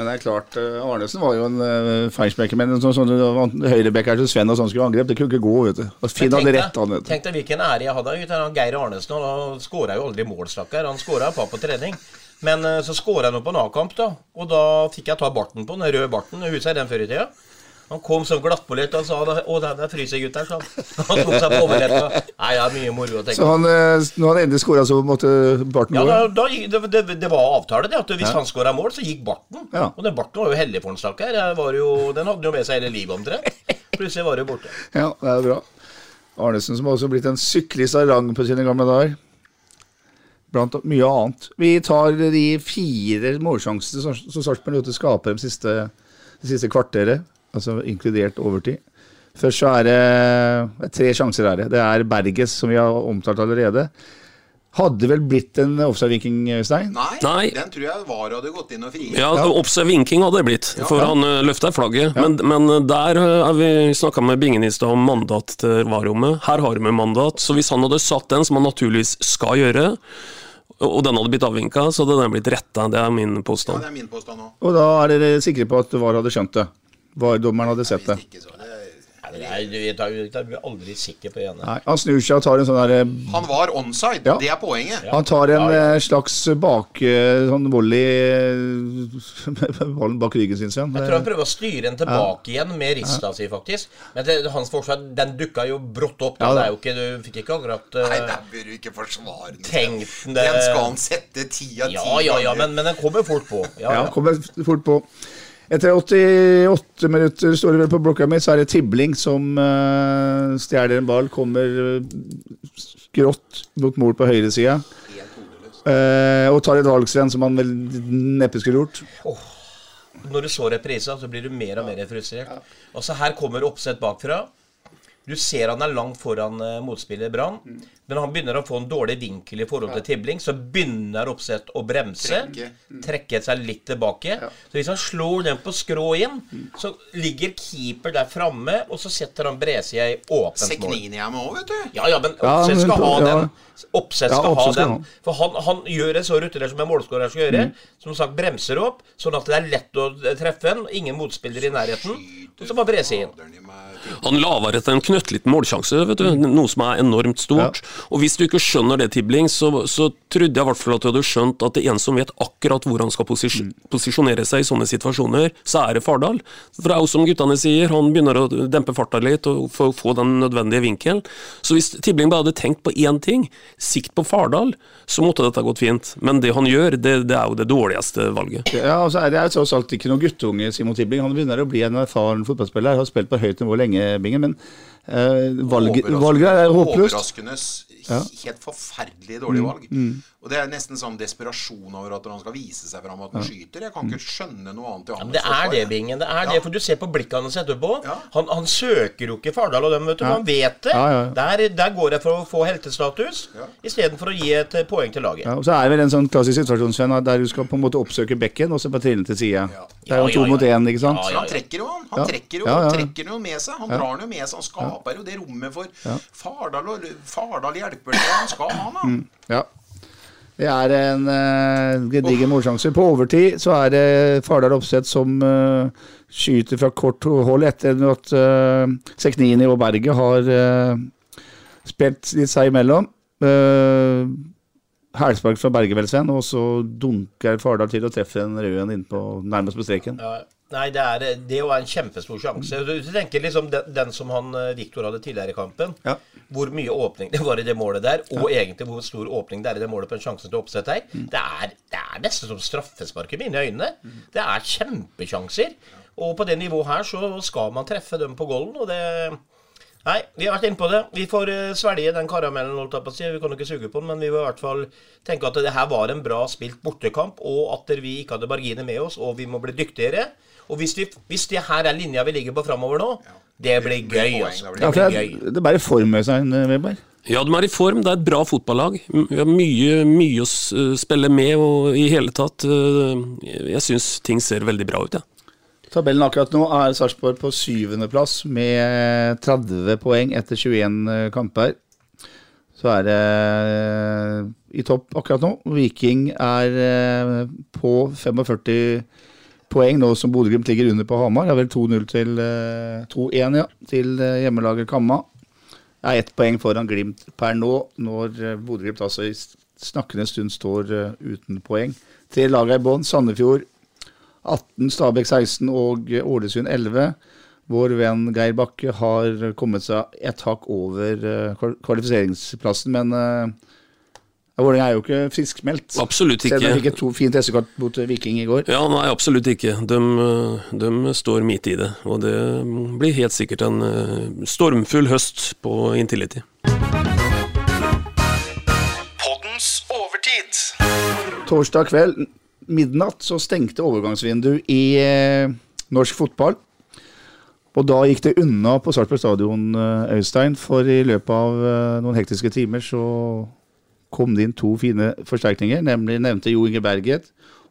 Men det er klart, eh, Arnesen var jo en uh, feinschmecker, men sånn, sånn høyrebekker til Sven og sånn skulle angrep, det kunne ikke gå, vet du. Og Finn hadde rett, han, vet du. Tenk deg hvilken ære jeg hadde Vet han Geir Arnesen. Han skåra jo aldri mål, stakkar. Han skåra par på trening. Men eh, så skåra han jo på en A-kamp, da. Og da fikk jeg ta barten på den røde barten. Husker jeg den før i tida? Han kom som glattpolert og sa 'Å, den er fryser, gutter', sa han. Han tok seg på overleppa. Nei, det er mye moro å tenke Så på. han, eh, når han endelig skåra, så måtte Barten Ja, gå? da, da, det, det, var avtale, det. At hvis han skåra mål, så gikk barten. Ja. Og den barten var jo heldig for den stakkar. Den hadde jo med seg hele livet omtrent. Plutselig var det borte. Ja, det er bra. Arnesen som har også blitt en syklist av rang på sine gamle dager. Blant mye annet. Vi tar de fire målsjansene som Sarpsborg måtte skape de siste, det siste kvarteret, altså inkludert overtid. Først så er det, tre sjanser her. Det er Berges, som vi har omtalt allerede. Hadde vel blitt en offside-vinking, Stein? Nei, Nei. den tror jeg VAR hadde gått inn og frigitt. Ja, Oppse vinking hadde det blitt, for han uh, løfta flagget. Men, men der uh, har vi snakka med Bingen i stad om mandat til varerommet. Her har vi mandat, så hvis han hadde satt den, som han naturligvis skal gjøre, og den hadde blitt avvinka, så hadde den blitt retta. Det er min Ja, påstand. det er min påstand også. Og da er dere sikre på at VAR hadde skjønt det? VAR-dommeren hadde sett det? Ikke så det Nei, du vet, er aldri sikker på det ene. Nei, han snur seg og tar en sånn der eh, Han var onside. Ja. Det er poenget. Han tar en Ja, ja. eh, slags bak eh, sånn volley med ballen bak ryggen sin. Jeg tror han prøver å styre den tilbake igjen med rista si, faktisk. Men det, hans forsvar, den dukka jo brått opp. Ja, det er jo ikke, du fikk ikke akkurat uh, Nei, den bør du ikke forsvare. den. Den skal han sette ti av ti Ja, ja, ja, ganger. men, men den kommer fort på. Ja, Ja, ja. kommer fort på. Etter 88 minutter står det vel på blokka mi, så er det Tibling som uh, stjeler en ball. Kommer eh, skrått mot mål på høyresida. Uh, og tar et valgsrenn som han vel neppe skulle gjort. når du så reprisa, så blir du mer og mer frustrert. Og så her kommer oppsett bakfra. Du ser han er langt foran eh, motspiller Brann. Mm. Men han begynner å få en dårlig vinkel i forhold til Tibling, så begynner Oppsett å bremse. Trekke. Mm. Trekke seg litt tilbake. Så hvis han slår den på skrå inn, Mm. så ligger keeper der framme, og så setter han Bresia i åpent mål. Seknini jeg med òg, vet du. Ja, ja, men Opseth skal ha den. Oppsett skal ha Oppsett skal den. ha. Mm. For han, han gjør det så rutinert som en målskårer skal gjøre. Som sagt bremser opp, sånn at det er lett å treffe en. Ingen motspiller i nærheten. Og så bare brese inn. Han laver etter en knøttliten målsjanse, vet du, noe som er enormt stort. Og hvis du ikke skjønner det, Tibling, så, så trodde jeg i hvert fall at du hadde skjønt at det er en som vet akkurat hvor han skal posis posisjonere seg i sånne situasjoner, så er det Fardal. For det er jo som guttene sier, han begynner å dempe farta litt og få, få den nødvendige vinkelen. Så hvis Tibling bare hadde tenkt på én ting, sikt på Fardal, så måtte dette gått fint. Men det han gjør, det, det er jo det dårligste valget. Ja, altså det er jo tross alt ikke noen guttunge, Simon Tibling. Han begynner å bli en erfaren fotballspiller. Har spilt på høyt nivå lenge, Bingen. Men eh, valget, valget er håpløst. Overraskende helt forferdelig dårlig valg. Og det er nesten sånn desperasjon over at han skal vise seg fram at han skyter. Jeg kan ikke skjønne noe annet i Men det er det. Bingen. Det er Ja. det, for du ser på blikket han setter på. Ja. Han, han søker jo ikke Fardal og dem, vet du. Ja. Han vet det. Ja, ja, ja. Der, der går jeg for å få heltestatus, Ja. istedenfor å gi et eh, poeng til laget. Ja, og så er det vel en sånn klassisk situasjon Sven, der du skal på en måte oppsøke bekken, og så bare trille til sida. Det er Ja, jo to ja, ja. mot én, ikke sant? Ja, ja, han trekker jo han. Han trekker jo, Ja, ja, ja. trekker jo med seg. Han drar den jo med seg. Han skaper jo det rommet for Fardal. Og Fardal hjelper det. Han skal ha han, da. Ja. Det er en uh, gedigen målsjanse. På overtid så er det Fardal Opseth som uh, skyter fra kort hold etter at uh, Seknini og Berget har uh, spilt litt seg imellom. Uh, Hælspark fra Berget, vel, Sven, og så dunker Fardal til og treffer en rød en innpå nærmest på streken. Ja. Nei, det er, det er jo en kjempestor sjanse. Du, tenker liksom den, den som han eh, Viktor hadde tidligere i kampen. Ja. Hvor mye åpning det var i det målet der, og egentlig hvor stor åpning det er i det målet på en sjanse til oppsett her. Det, er, det er nesten som straffespark i mine øyne. Det er kjempesjanser. Og på det nivået her så skal man treffe dem på golden, og det Nei, vi har vært inne på det. Vi får eh, svelge den karamellen, holdt jeg på å si. Vi kan jo ikke suge på den, men vi vil i hvert fall tenke at det her var en bra spilt bortekamp, og at vi ikke hadde marginer med oss, og vi må bli dyktigere. Og hvis, vi, hvis det her er linja vi ligger på framover nå, det blir gøy, altså. Det blir det, gøy. er, det er bare form med seg, Weber. Ja, de er i form. Det er et bra fotballag. Vi har mye, mye å spille med, og i hele tatt eh, Jeg syns ting ser veldig bra ut, ja. Tabellen akkurat nå er Sarpsborg på syvendeplass med 30 poeng etter 21 kamper. Så er det eh, i topp akkurat nå. Viking er eh, på 45 poeng nå som Bodø-Glimt ligger under på Hamar. Det er vel 2-0 til eh, 2-1 ja, til eh, hjemmelaget Kamma. Det er ett poeng foran Glimt per nå, når eh, Bodø-Glimt altså i snakkende stund står eh, uten poeng. Tre lag er i bånn. Sandefjord 18, Stabæk 16 og Ålesund 11. Vår venn Geir Bakke har kommet seg et hakk over eh, kvalifiseringsplassen, men Vålerenga er jo ikke friskmeldt. Absolutt Selv om de fikk et to fint resultat mot eh, Viking i går. Ja, nei, absolutt ikke. De, eh, de står midt i det. Og det blir helt sikkert en eh, stormfull høst på Intility. Poddens overtid. Torsdag kveld, midnatt, så stengte overgangsvinduet i eh, norsk fotball. Og da gikk det unna på Sarpsborg stadion, Øystein, for i løpet av eh, noen hektiske timer så kom det inn to fine forsterkninger, nemlig nevnte Jo Inge Berget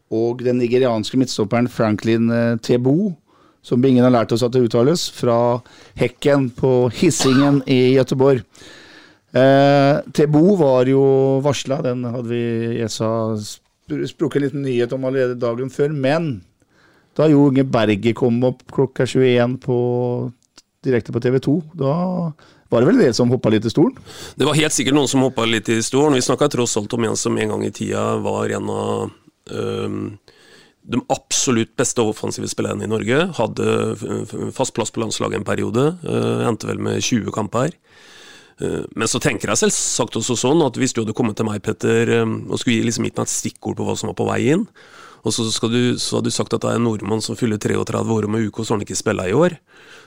og den nigerianske midtstopperen Franklin eh, Tebo, som ingen har lært oss at det uttales, fra Hekken på Hissingen i Gøteborg. Eh, Tebo var jo varsla, den hadde vi jeg sprukket en liten nyhet om allerede dagen før. Men da Jo Inge Berget kom opp klokka 21 på, direkte på TV 2, da var det vel det som hoppa litt i stolen? Det var helt sikkert noen som hoppa litt i stolen. Vi snakka tross alt om en som en gang i tida var en av øhm, de absolutt beste offensive spillerne i Norge. Hadde fast plass på landslaget en periode. øh, endte vel med 20 kamper. Eh, Men så tenker jeg selvsagt også sånn at hvis du hadde kommet til meg, Petter, og skulle liksom gitt meg et stikkord på hva som var på vei inn, og så, du, så hadde du sagt at det er en nordmann som fyller 33 år om en uke, og så har han ikke spilla i år,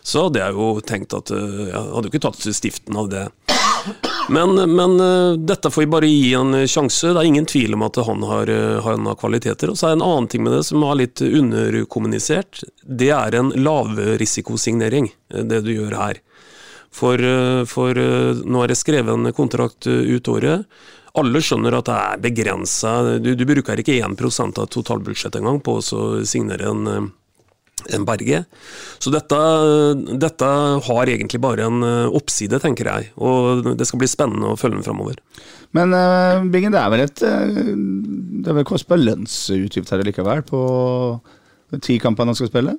så hadde jeg jo tenkt at eh, Jeg hadde jo ikke tatt stiften av det. Men, men eh, dette får vi bare gi en sjanse. Det er ingen tvil om at han har, eh, har kvaliteter. Og så er det en annen ting med det som er litt underkommunisert. Det er en lavrisikosignering, det du gjør her. For, for nå er det skrevet en kontrakt ut året. Alle skjønner at det er begrensa. Du, du bruker ikke 1% av totalbudsjettet engang på å signere en eh, en Berge. Så dette, dette, har egentlig bare en eh, oppside, tenker jeg. Og det skal bli spennende å følge den framover. Men uh, Bingen, det er vel et Det er vel kostbar lønnsutgifter likevel på ti kampene han skal spille?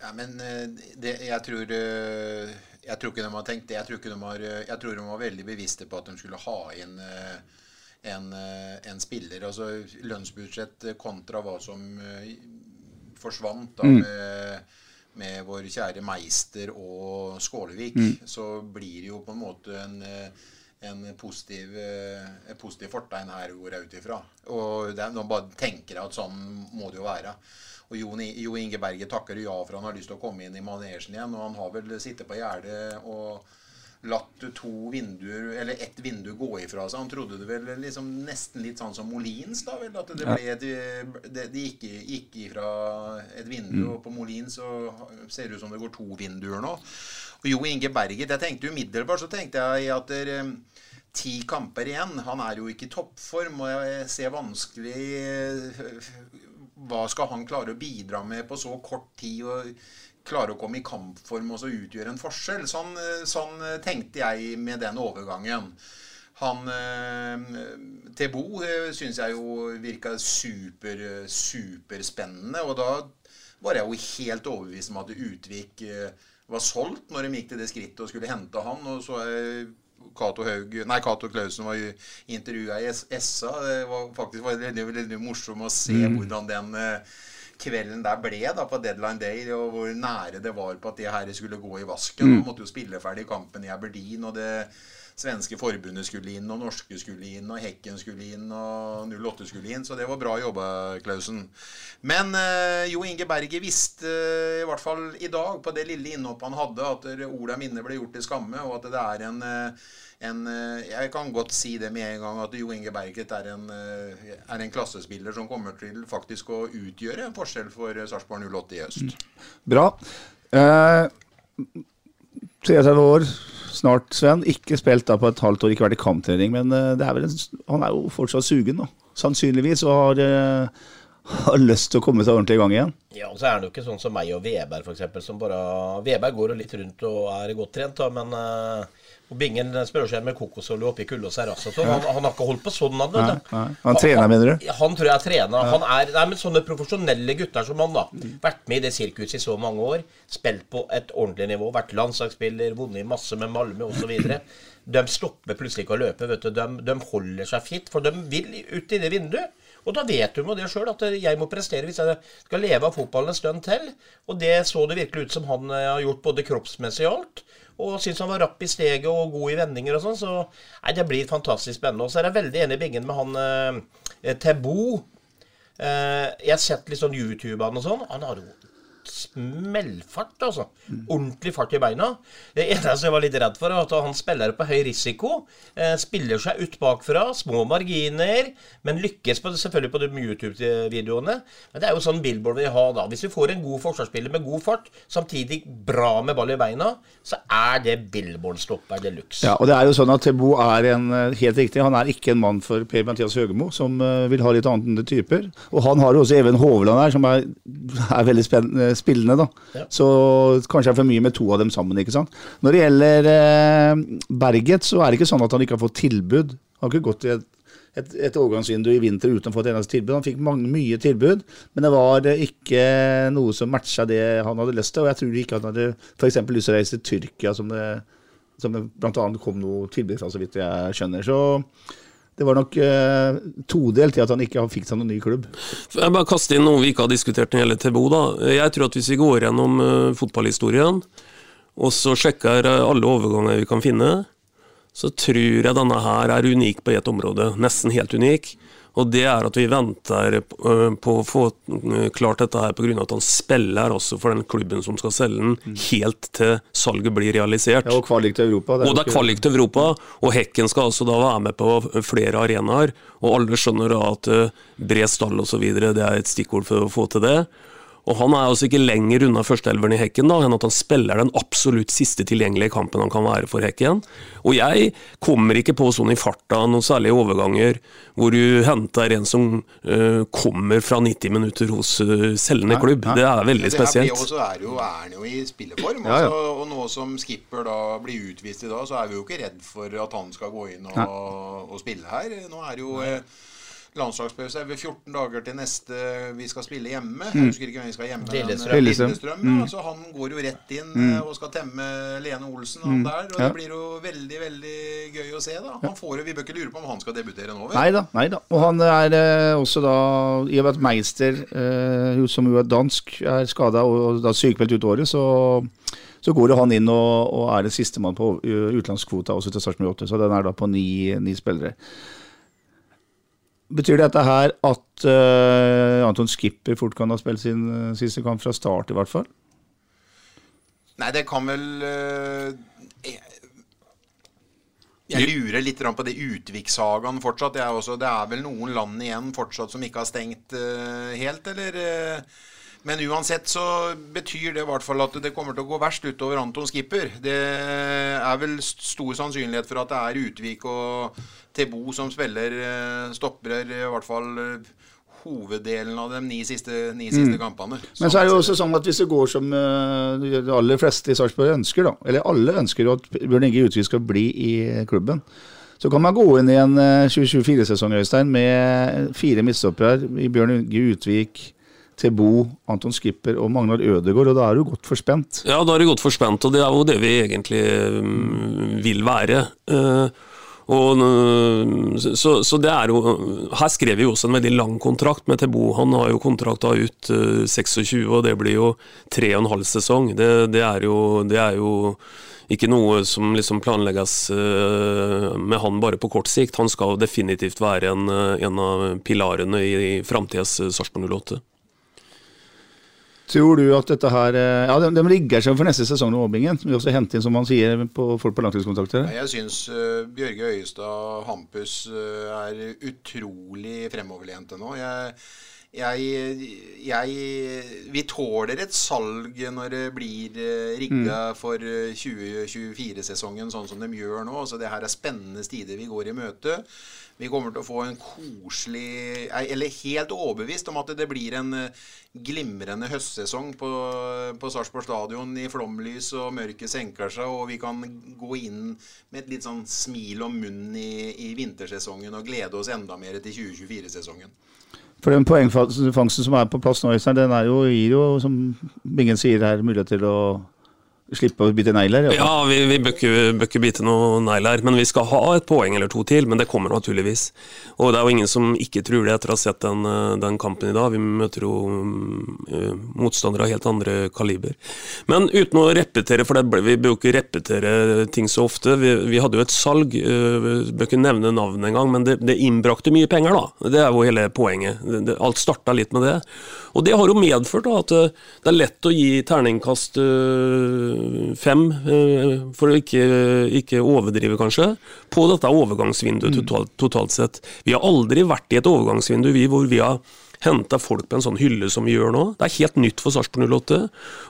Ja, men det, jeg tror uh, Jeg tror ikke de har tenkt det. Jeg tror, ikke de har, jeg tror de var veldig bevisste på at de skulle ha inn en, en spiller. Altså lønnsbudsjett kontra hva som forsvant da, Mm. med, med vår kjære Meister og Skålevik, Mm. så blir det jo på en måte en, eh, en positiv, en positiv fortegn her går jeg ut ifra. Og det nå bare tenker jeg at sånn må det jo være. Og Jo, Inge Berge takker ja for han har lyst til å komme inn i manesjen igjen. Og han har vel sittet på gjerdet og latt to vinduer, eller ett vindu gå ifra seg. Han trodde det vel liksom nesten litt sånn som Molins, da vel. At det ble et, det, det gikk, gikk ifra et vindu, Mm. og på Molins så ser det ut som det går to vinduer nå. Og Jo Inge Berget, jeg tenkte umiddelbart så tenkte jeg at det, eh, ti kamper igjen. Han er jo ikke i toppform, og jeg ser vanskelig Hva skal han klare å bidra med på så kort tid? og klare å komme i kampform og så utgjøre en forskjell. Sånn, eh, sånn tenkte jeg med den overgangen. Han eh, eh, syns jeg jo virka super, superspennende. Og da var jeg jo helt overbevist om at Utvik eh, var solgt når de gikk til det skrittet og skulle hente han. Og så Cato Clausen var jo intervjua i SA. Det var faktisk veldig, veldig, veldig morsomt å se Mm. hvordan den eh, kvelden der ble da på deadline day, og hvor nære det var på at det her skulle gå i vasken. Mm. Måtte jo spille ferdig kampen i Aberdeen, og det svenske forbundet skulle inn, og norske skulle inn, og Hekken skulle inn, og 08 skulle inn. Så det var bra jobba, Klausen. Men eh, Jo Inge Berge visste, eh, i hvert fall i dag, på det lille innhoppet han hadde, at Ola Minne ble gjort til skamme, og at det er en eh, en, eh, jeg kan godt si det med en gang at Jo Inge Berget er en, er en klassespiller som kommer til faktisk å utgjøre en forskjell for Sarpsborg 08 i øst. Bra. Eh, 33 år snart, Sven. Ikke spilt da på et halvt år, ikke vært i kamptrening. Men eh, det er en, han er jo fortsatt sugen, da. Sannsynligvis. Og har, eh, har lyst til å komme seg ordentlig i gang igjen. Ja, og så er han jo ikke sånn som meg og Veberg, f.eks. Som bare Veberg går jo litt rundt og er godt trent, da, men uh, og Bingen spør seg med kokosolje oppi kulde og seiras og sånn. Han, han har ikke holdt på sånn, han. Nei, nei. Han trener, mener du? Han tror jeg er trener. Han er, nei, men Sånne profesjonelle gutter som han, da. Vært med i det sirkuset i så mange år. Spilt på et ordentlig nivå. Vært landslagsspiller, vunnet masse med Malmö osv. De stopper plutselig ikke å løpe. vet du. De, de holder seg fit, for de vil ut i det vinduet. Og da vet du med det sjøl, at jeg må prestere hvis jeg skal leve av fotballen en stund til. Og det så det virkelig ut som han eh, har gjort både kroppsmessig og alt. Og syns han var rapp i steget og god i vendinger og sånn. Så nei, det blir fantastisk spennende. Og så er jeg veldig enig i Bingen med han eh, Tebo. Eh, jeg har sett litt sånn YouTube-an og sånn. Han har jo smellfart, altså. Ordentlig fart i beina. Det eneste jeg var litt redd for, er at han spiller på høy risiko. Eh, spiller seg ut bakfra, små marginer, men lykkes på, selvfølgelig på de YouTube-videoene. Men det er jo sånn Billboard vil ha, da. Hvis vi får en god forsvarsspiller med god fart, samtidig bra med ball i beina, så er det Billboard-stopper de luxe. Ja, og det er jo sånn at Tebo er en, eh, helt riktig, han er ikke en mann for Per-Mathias Høgemo, som eh, vil ha litt annet enn typer. Og han har jo også Even Hovland her, som er, er veldig spennende, spillende, da. Ja. Så kanskje det er for mye med to av dem sammen, ikke sant. Når det gjelder eh, Berget, så er det ikke sånn at han ikke har fått tilbud. Han har ikke gått i et, et, et overgangsvindu i vinter uten å få et eneste tilbud. Han fikk mange, mye tilbud, men det var eh, ikke noe som matcha det han hadde lyst til. Og jeg tror ikke han hadde f.eks. lyst til å reise til Tyrkia, som det, som det bl.a. kom noe tilbud fra, så vidt jeg skjønner. Så det var nok eh, todelt i at han ikke fikk seg noen ny klubb. Jeg bare kaster inn noe vi ikke har diskutert når det gjelder Tebo. da. Jeg tror at Hvis vi går gjennom uh, fotballhistorien, og så sjekker eh, alle overganger vi kan finne, så tror jeg denne her er unik på ett område. Nesten helt unik. Og det er at vi venter eh, på å få eh, klart dette her pga. at han spiller også for den klubben som skal selge den, helt til salget blir realisert. Ja, og kvalik til Europa. Og det er kvalik til Europa, og Hekken skal altså da være med på flere arenaer. Og alle skjønner da at eh, bred stall osv. det er et stikkord for å få til det. Og han er altså ikke lenger unna førsteelveren i Hekken da, enn at han spiller den absolutt siste tilgjengelige kampen han kan være for Hekken. Og jeg kommer ikke på sånn i farta noen særlige overganger hvor du henter en som uh, kommer fra 90 minutter hos uh, selgende klubb. Det er veldig Det her spesielt. blir jo- så er, jo, er han jo i spilleform. Ja, ja. Altså, og nå som skipper da blir utvist i dag, så er vi jo ikke redd for at han skal gå inn og, og spille her. Nå er det jo eh, landslagspause. Er vi 14 dager til neste vi skal spille hjemme. Jeg husker ikke hvem vi skal hjemme. Lillestrøm. eh, Lillestrøm. Lillestrøm ja. Så han går jo rett inn mm. og skal temme Lene Olsen, han der. Og Ja. det blir jo veldig, veldig gøy å se, da. Han får jo, Vi bør ikke lure på om han skal debutere nå, vel? Nei da. nei da. Og han er eh, også da I og med at Meister, eh, som jo er dansk, er skada og da sykemeldt ut året, så, så går jo han inn og, og er det sistemann på uh, utenlandskvota også til Sarpsborg 8. Så den er da på ni, ni spillere. Betyr dette her at uh, Anton Skipper fort kan ha spilt sin uh, siste kamp fra start, i hvert fall? Nei, det kan vel uh, jeg, jeg lurer litt på det Utvik-sagaen fortsatt. Det er, også, det er vel noen land igjen fortsatt som ikke har stengt helt, eller? øh, men uansett så betyr det i hvert fall at det kommer til å gå verst utover Anton Skipper. Det er vel stor sannsynlighet for at det er Utvik og Tebo som spiller øh, stopper i hvert fall øh, hoveddelen av de ni siste, ni siste kampene. Men så er det jo også sånn at hvis det går som eh, de aller fleste i Sarpsborg ønsker, da, eller alle ønsker at Bjørn Inge Utvik skal bli i klubben, så kan man gå inn i en eh, 2024-sesong Øystein, med fire midtstoppere i Bjørn Inge Utvik, Tebo, Anton Skipper og Magnar Ødegaard, og da er du godt forspent. Ja, da er du godt forspent, og det er jo det vi egentlig mm, vil være. Eh, og, mm, så, så det er jo Her skrev vi jo også en veldig lang kontrakt med Tebo. Han har jo kontrakta ut eh, 26, og det blir jo tre og en halv sesong. Det, det, er, jo, det er jo ikke noe som liksom planlegges eh, med han bare på kort sikt. Han skal definitivt være en, eh, en av pilarene i, i framtidas Sarpsborg 08. Tror du at dette her eh, Ja, de, de rigger seg for neste sesong med Åbingen. Som Vi også henter inn, som man sier, på folk på langtidskontrakter. Jeg syns uh, Bjørge Øyestad Hampus uh, er utrolig fremoverlente nå. Jeg, jeg, jeg Vi tåler et salg når det blir uh, rigga for uh, 2024-sesongen sånn som de gjør nå. Så det her er spennende tider vi går i møte. Vi kommer til å få en koselig Eller helt overbevist om at det blir en eh, glimrende høstsesong på, på Sarpsborg stadion i flomlys, og mørket senker seg, og vi kan gå inn med et litt sånn smil om munnen i, i vintersesongen og glede oss enda mer til 2024-sesongen. For den poengfangsten som er på plass nå, den jo, gir jo, som Bingen sier her, mulighet til å slippe å bite negler. Ja, vi, vi bør ikke, bite noe negler, men vi skal ha et poeng eller to til. Men det kommer naturligvis. Og det er jo ingen som ikke tror det etter å ha sett den, eh, den kampen i dag. Vi møter jo mm, motstandere av helt andre kaliber. Men uten å repetere, for ble- vi bør ikke repetere ting så ofte. Vi, vi hadde jo et salg, uh, vi bør ikke nevne navnet engang, men det, det innbrakte mye penger, da. Det er jo hele poenget. Det, det, alt starta litt med det. Og det har jo medført da, at det er lett å gi terningkast eh, fem, eh, for å ikke, ikke overdrive kanskje, på dette overgangsvinduet totalt, totalt sett. Vi har aldri vært i et overgangsvindu vi, hvor vi har henta folk på en sånn hylle som vi gjør nå. Det er helt nytt for Sarpsborg 08,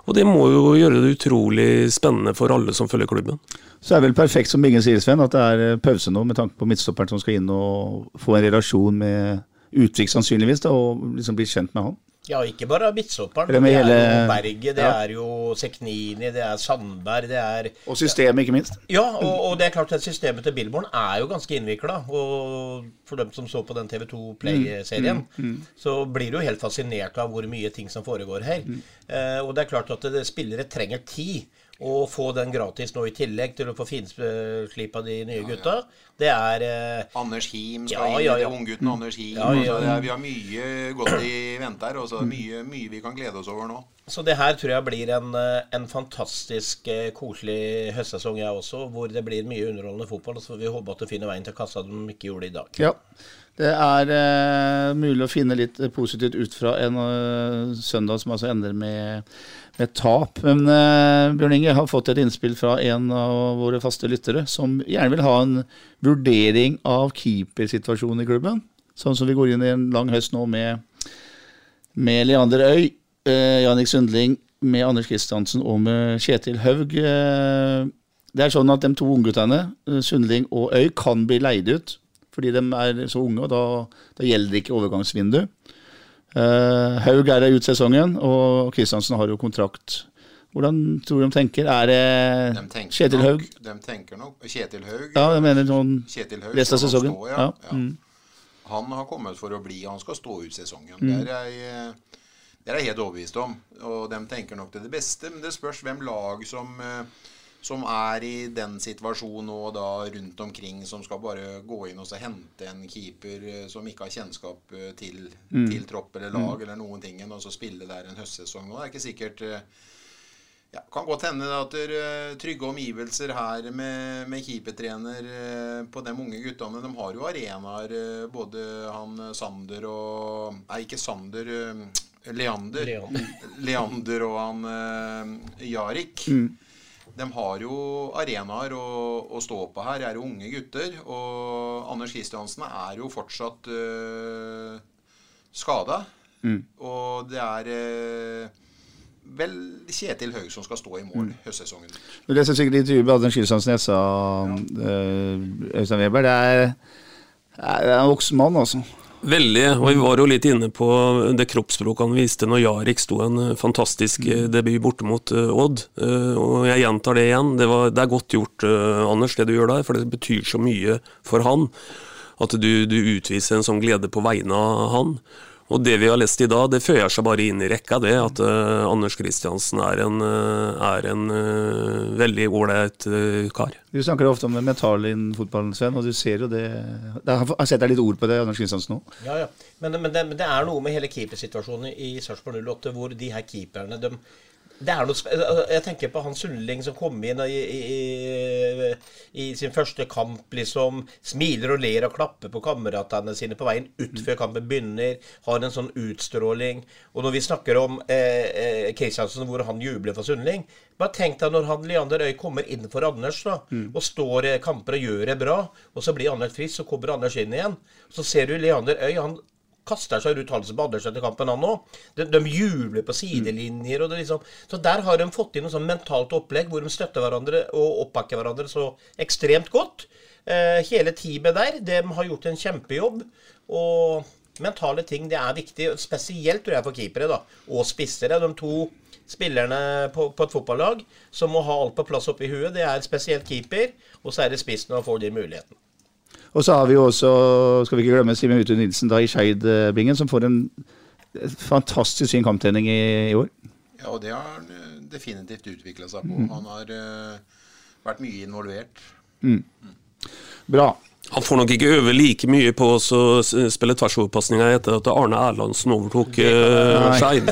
og det må jo gjøre det utrolig spennende for alle som følger klubben. Så er det vel perfekt, som Bingen sier, Sven, at det er eh, pause nå med tanke på midtstopperen som skal inn og få en relasjon med Utvik sannsynligvis, da, og liksom bli kjent med han. Ja, ikke bare midtstopperen. Det, Det er jo hele- Berget, det Ja. er jo Seknini, det er Sandberg, det er Og systemet, ikke minst. Ja, og, og det er klart at systemet til Billborn er jo ganske innvikla. Og for dem som så på den TV2 Play-serien, så blir du jo helt fascinert av hvor mye ting som foregår her. Eh, og det er klart at det, spillere trenger tid. Å få den gratis nå i tillegg til å få finslipa de nye gutta, det er eh, Anders Him Ja, skal inn ja, i ja. unggutten Anders Him. Ja, ja. Altså, er, vi har mye godt i vente her. og Mye, mye vi kan glede oss over nå. Så det her tror jeg blir en, eh, en fantastisk eh, koselig høstsesong, jeg også. Hvor det blir mye underholdende fotball. Så vi håpe at det finner veien til kassa de ikke gjorde i dag. Ja. Det er eh, mulig å finne litt positivt ut fra en uh, søndag som altså ender med, med tap. Men eh, Bjørn Inge har fått et innspill fra en av våre faste lyttere som gjerne vil ha en vurdering av keepersituasjonen i klubben. Sånn som vi går inn i en lang høst nå med, med Leander Øy, eh, Jannik Sundling, med Anders Kristiansen og med Kjetil Haug. Eh, det er sånn at de to ungguttene, eh, Sundling og Øy, kan bli leid ut fordi de er så unge, og da, da gjelder ikke overgangsvindu. Uh, Haug er ut sesongen, og Kristiansen har jo kontrakt. Hvordan tror du de tenker? Er det De Kjetil Haug? De tenker nok Kjetil Haug. Ja, jeg mener sånn resten av sesongen. han står, ja. ja. Mm. Han har kommet for å bli, han skal stå ut sesongen. Mm. Det, er jeg, eh, det er jeg helt overbevist om. Og de tenker nok til det beste, men det spørs hvem lag som, eh, som er i den situasjonen og da rundt omkring, som skal bare gå inn og så hente en keeper eh, som ikke har kjennskap eh, til, Mm. til tropp eller lag Mm. eller noen ting, og så spille der en høstsesong. Det er ikke sikkert ja, Kan godt hende at det er trygge omgivelser her med, med keepertrener på de unge guttene. De har jo arenaer, både han Sander og Nei, ikke Sander. Eh, Leander. Leander. Leander og han uh, Jarik. Mm. De har jo arenaer å, å stå på her. Er jo unge gutter. Og Anders Kristiansen er jo fortsatt uh, skada. Mm. Og det er uh, vel Kjetil Haug som skal stå i mål Mm. høstsesongen. Du leser sikkert intervjuet med Anders Kristiansen jeg sa eh, Øystein Weber. Det er, det er en voksen mann, altså. Veldig, og vi var jo litt inne på det kroppsspråket han viste når Jarek sto en eh, fantastisk eh, debut borte mot eh, Odd. Og jeg gjentar det igjen, det, var, det er godt gjort, Anders, det du gjør der, for det betyr så mye for han. At du, du utviser en sånn glede på vegne av han. Og det vi har lest i dag, det føyer seg bare inn i rekka, det. At uh, Anders Kristiansen er en, uh, er en uh, veldig ålreit kar. Du snakker ofte om metall mentale innen fotballen, Sven, og du ser jo det Jeg har sett deg litt ord på det, Anders Kristiansen nå. Ja, ja. Men, men, det, men det er noe med hele keepersituasjonen i Sarpsborg 08 hvor de her keeperne de, noe, spe- altså, Jeg tenker på han Sundling som kom inn i, i, i, i sin første kamp. liksom Smiler og ler og klapper på kameratene sine på veien ut før kampen begynner. Har en sånn utstråling. Og når vi snakker om eh, eh, Kristiansen, hvor han jubler for Sundling Bare tenk deg når han Leander Øy kommer inn for Anders da, og står i kamper og gjør det bra, og så blir Anders frisk, så kommer Anders inn igjen. Så ser du Leander Øy. han kaster seg rundt halsen på Anders etter kampen. De, de jubler på sidelinjer. og det liksom, Så der har de fått inn noe sånn mentalt opplegg hvor de støtter hverandre og oppbakker hverandre så ekstremt godt. Eh, hele teamet der, de har gjort en kjempejobb. Og mentale ting, det er viktig. Spesielt tror jeg for keepere da, og spissere. De to spillerne på, på et fotballag som må ha alt på plass oppi huet, det er spesielt keeper, og så er det spissen og får de muligheten. Og så har vi jo også, skal vi ikke glemme, Simen Utu Nilsen da i Skeidbingen, som får en fantastisk fin kamptrening i, i år. Ja, og det har han eh, definitivt utvikla seg på. Mm. Han har uh, vært mye involvert. Mm. Bra. Han får nok ikke øve like mye på å spille tversoverpasninger etter at Arne Erlandsen overtok uh, Skeid.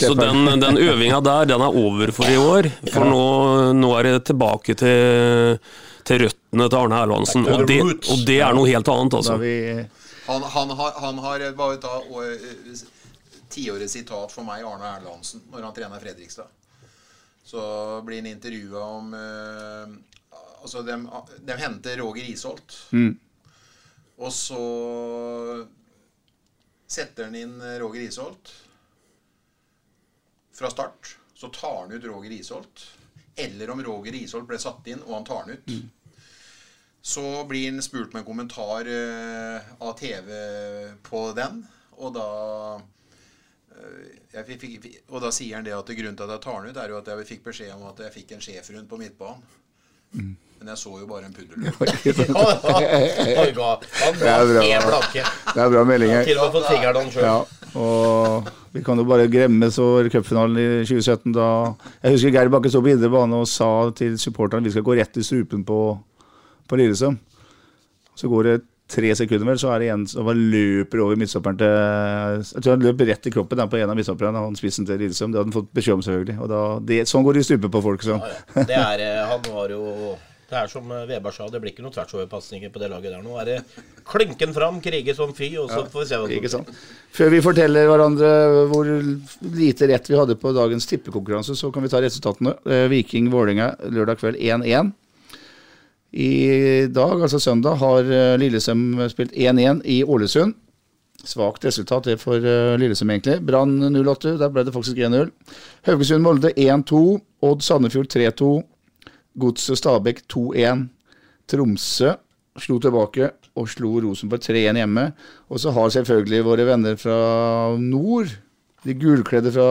Så den, den øvinga der, den er over for i år. For Ja. nå, nå er det tilbake til, til røttene til Arne Erlandsen. Og det, og det er noe helt annet, altså. Han, han har, han har eh, bare ta eh, sitat for meg, Arne Erlandsen, når han trener Fredrikstad. Så blir han intervjua om eh, Altså, de, de henter Roger Isholt. Mm. Og så setter han inn eh, Roger Isholt fra start. Så tar han ut Roger Isholt. Eller om Roger Isholt ble satt inn, og han tar han ut. Så blir han spurt med en kommentar uh, av TV på den, og da eh, jeg fikk, fikk, og da sier han det at grunnen til at jeg tar den ut, er jo at jeg fikk beskjed om at jeg fikk en schæferhund på midtbanen. Men jeg så jo bare en puddel. Oi, ga- han Det er bra. melding blanke. Det er bra meldinger. Til og med fått fingeren han selv. Ja, og vi kan jo bare gremmes over cupfinalen i 2017. Da Jeg husker Geir Bakke sto på indre bane og sa til supporterne vi skal gå rett i strupen på, på Lillesøm. Så går det tre sekunder, vel, så er det en som bare løper over midtstopperen til Jeg tror han løp rett i kroppen der på en av midtstopperne, han spissen til Lillesøm. Det hadde han fått beskjed om, selvfølgelig. Og da, det, sånn går det i strupen på folk. Sånn. Det er, eh, han var jo Det er som eh, Veberg sa, det blir ikke noen tversoverpasninger på det laget der. Nå er det klinken fram, krige som fy, og så får vi se hva som Ikke? Før vi forteller hverandre hvor lite rett vi hadde på dagens tippekonkurranse, så kan vi ta resultatene. Eh, Viking-Vålerenga lørdag kveld 1-1. I dag, altså søndag, har Lillesøm spilt 1-1 i Ålesund. Svakt resultat det for Lillesøm, egentlig. Brann 0-8, der ble det faktisk 1-0. Haugesund-Molde 1-2. Odd Sandefjord 3-2. Godset Stabæk 2-1. Tromsø slo tilbake og slo Rosenborg 3-1 hjemme. Og så har selvfølgelig våre venner fra nord, de gulkledde fra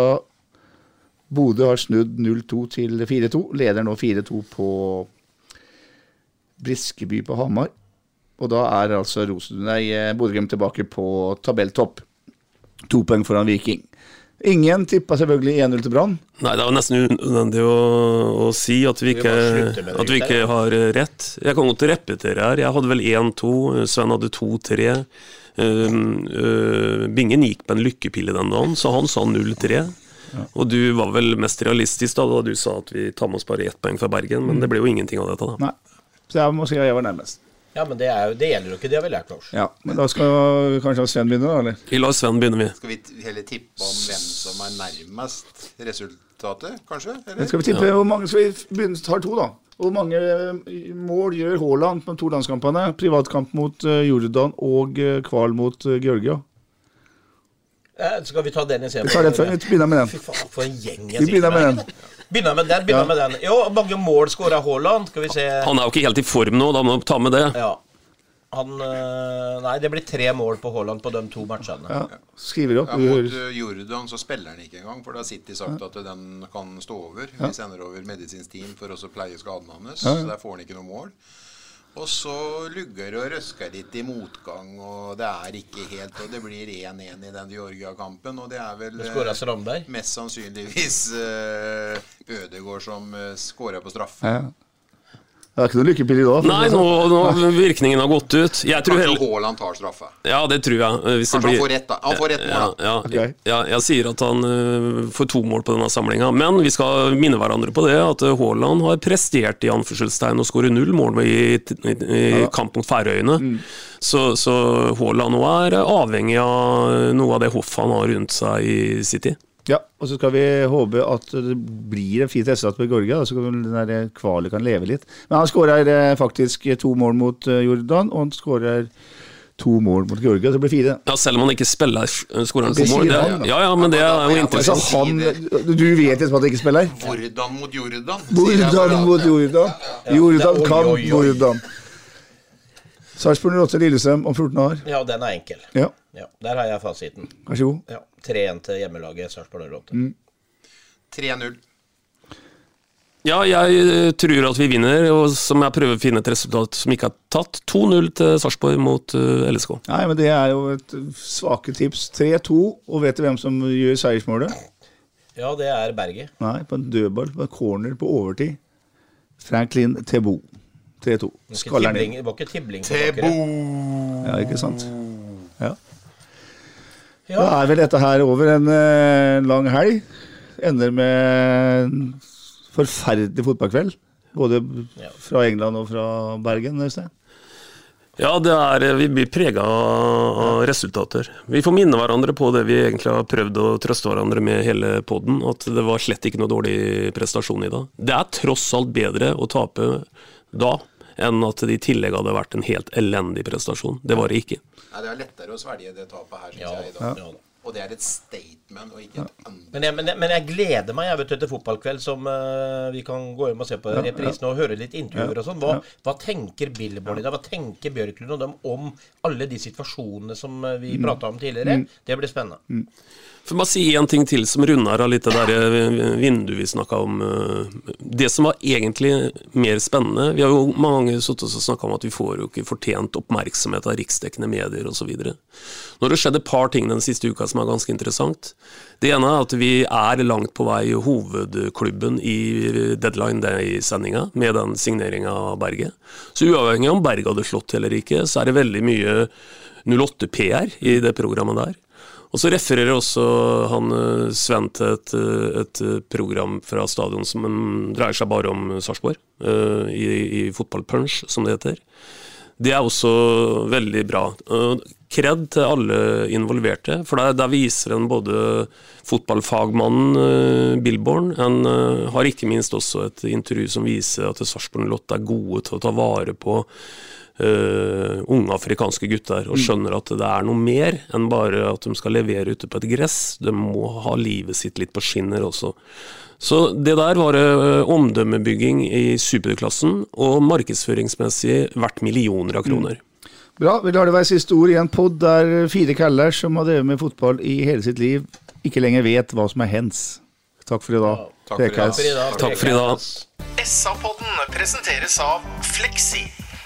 Bodø, har snudd 0-2 til 4-2. Leder nå 4-2 på Briskeby på Hamar. Og da er altså Rosenborg eh, Bodø-Glimt tilbake på tabelltopp. To poeng foran Viking. Ingen tippa selvfølgelig 1-0 til Brann. Nei, det er jo nesten unødvendig å, å si at vi Vi ikke, at vi ikke ja. har rett. Jeg kan godt repetere her. Jeg hadde vel 1-2, Sven hadde 2-3. Um, uh, Bingen gikk på en lykkepille den dagen, så han sa 0-3. Og du var vel mest realistisk da, da du sa at vi tar med oss bare ett poeng fra Bergen, men det ble jo ingenting av dette. da. Nei. Så jeg må si at jeg var nærmest. Ja, men det, er jo, det gjelder jo ikke, det har vi lært oss. Ja, Men da skal kanskje Sven begynne, da? eller? Vi lar Sven begynne, vi. Skal vi heller tippe om hvem som er nærmest resultatet, kanskje? Eller? skal vi tippe hvor mange skal vi begynne tar to, da? Hvor mange eh, mål gjør Haaland på de to landskampene? Privatkamp mot eh, Jordan og eh, Kval mot Georgia. Eh, Skal vi ta den i Vi tar den før. Vi begynner med den. Fy faen, for en gjeng Vi begynner med den. Begynner med den. begynner Ja. med den. Jo, mange mål skåra Haaland. Skal vi se Han er jo ikke helt i form nå, da må vi ta med det. Ja. Han eh, Nei, det blir tre mål på Haaland på de to matchene. Ja, skriver opp. Ja, mot eh, Jordan så spiller han ikke engang, for da har City sagt at den kan stå over. Vi sender over medisinsk team for å pleie skaden hans. Ja, ja. Så der får han ikke noe mål. Og så lugger og røsker litt i motgang, og det er ikke helt Og det blir 1-1 i den Georgia-kampen, og det er vel Det eh, mest sannsynligvis uh, Ødegård som uh, skårer på straffe. Ja. Det er ikke noe lykkepille i dag. Nei, nå, sånn. nå virkningen har gått ut. Jeg tror Kanskje Haaland tar straffe. Ja, det tror jeg. Hvis Kanskje Kanskje han får rett, da. Han får rett mål, ja, da. ja, okay. ja, jeg sier at han uh, får to mål på denne samlinga, men vi skal minne hverandre på det at øh, Haaland har prestert i anførselstegn å skåre null mål i, i, i kamp mot Færøyene. Mm. Så, så Haaland nå er avhengig av noe av det hoffet han har rundt seg i City. Ja, og så skal vi håpe at det blir en fint resultat på Georgia, så kan den kvalet kan leve litt. Men han skårer eh, faktisk to mål mot eh, Jordan, og han skårer to mål mot Georgia, så det blir fire. Ja, Selv om han ikke spiller, skårer han to mål. Det, ja, ja, men det er jo Altså, interessant. han, du vet liksom at han ikke spiller? Hvordan mot Jordan? bare. mot Jordan. Jordan kan. Jordan. Sarpsborg 08 Lillestrøm om 14 år. Ja, den er enkel. Ja, Ja, Der har jeg fasiten. vær så god. Ja, 3-1 til hjemmelaget Sarpsborg 08. Mm. 3-0. Ja, jeg øh, tror at vi vinner, og som jeg prøver å finne et resultat som ikke er tatt. 2-0 til Sarpsborg mot øh, LSK. Nei, men det er jo et svake tips. 3-2, og vet du hvem som gjør seiersmålet? Ja, det er Berget. Nei, på en dødball, på en corner på overtid. Franklin Tebo. 3-2. Skaller inn. Det var ikke tibling. på bakere. Ja, ikke sant? Ja. Da er vel dette her over en eh, lang helg. Ender med en forferdelig fotballkveld. Både fra England og fra Bergen. Øystein. Ja, det er, vi blir prega av resultater. Vi får minne hverandre på det vi egentlig har prøvd å trøste hverandre med hele poden, at det var slett ikke noe dårlig prestasjon i dag. Det er tross alt bedre å tape da enn at det i tillegg hadde vært en helt elendig prestasjon. Det var det ikke. Nei, det er lettere å svelge det tapet her, syns Ja, jeg. i dag. ja. Og det er et statement, og ikke et. Men jeg, men, jeg, men jeg gleder meg jeg vet, til fotballkveld, som uh, vi kan gå hjem og se på reprisen og høre litt intervjuer og sånn. Hva, hva tenker Billborn i dag? Hva tenker Bjørklund og dem om alle de situasjonene som vi vi prata om tidligere? Det blir spennende. For bare si en ting til som runder av litt det der eh, vinduet vi snakka om. eh, Det som var egentlig mer spennende Vi har jo mange sittet og snakka om at vi får jo ikke fortjent oppmerksomhet av riksdekkende medier osv. Nå har det skjedd et par ting den siste uka som er ganske interessant. Det ene er at vi er langt på vei hovedklubben i Deadline Day-sendinga, med den signeringa av Berget. Så uavhengig om Berget hadde slått eller ikke, så er det veldig mye 08-PR i det programmet der. Og så refererer også han eh, Sven til et, eh, et program fra stadion som mm, dreier seg bare om Sarpsborg, uh, i, i Fotballpunch, som det heter. Det er også veldig bra. Eh, Kred til alle involverte, for der, der viser en både fotballfagmannen uh, Billborn, en eh, har ikke minst også et intervju som viser at Sarpsborg Lott er gode til å ta vare på eh, unge afrikanske gutter, og skjønner at det er noe mer enn bare at de skal levere ute på et gress. De må ha livet sitt litt på skinner også. Så det der var eh, omdømmebygging i superklassen, og markedsføringsmessig verdt millioner av kroner. Bra. Vi lar det være siste ord i en pod der fire kaller som har drevet med fotball i hele sitt liv, ikke lenger vet hva som er hens. Takk for i dag. Takk for i dag. Takk for i dag. SA-podden presenteres av Fleksi.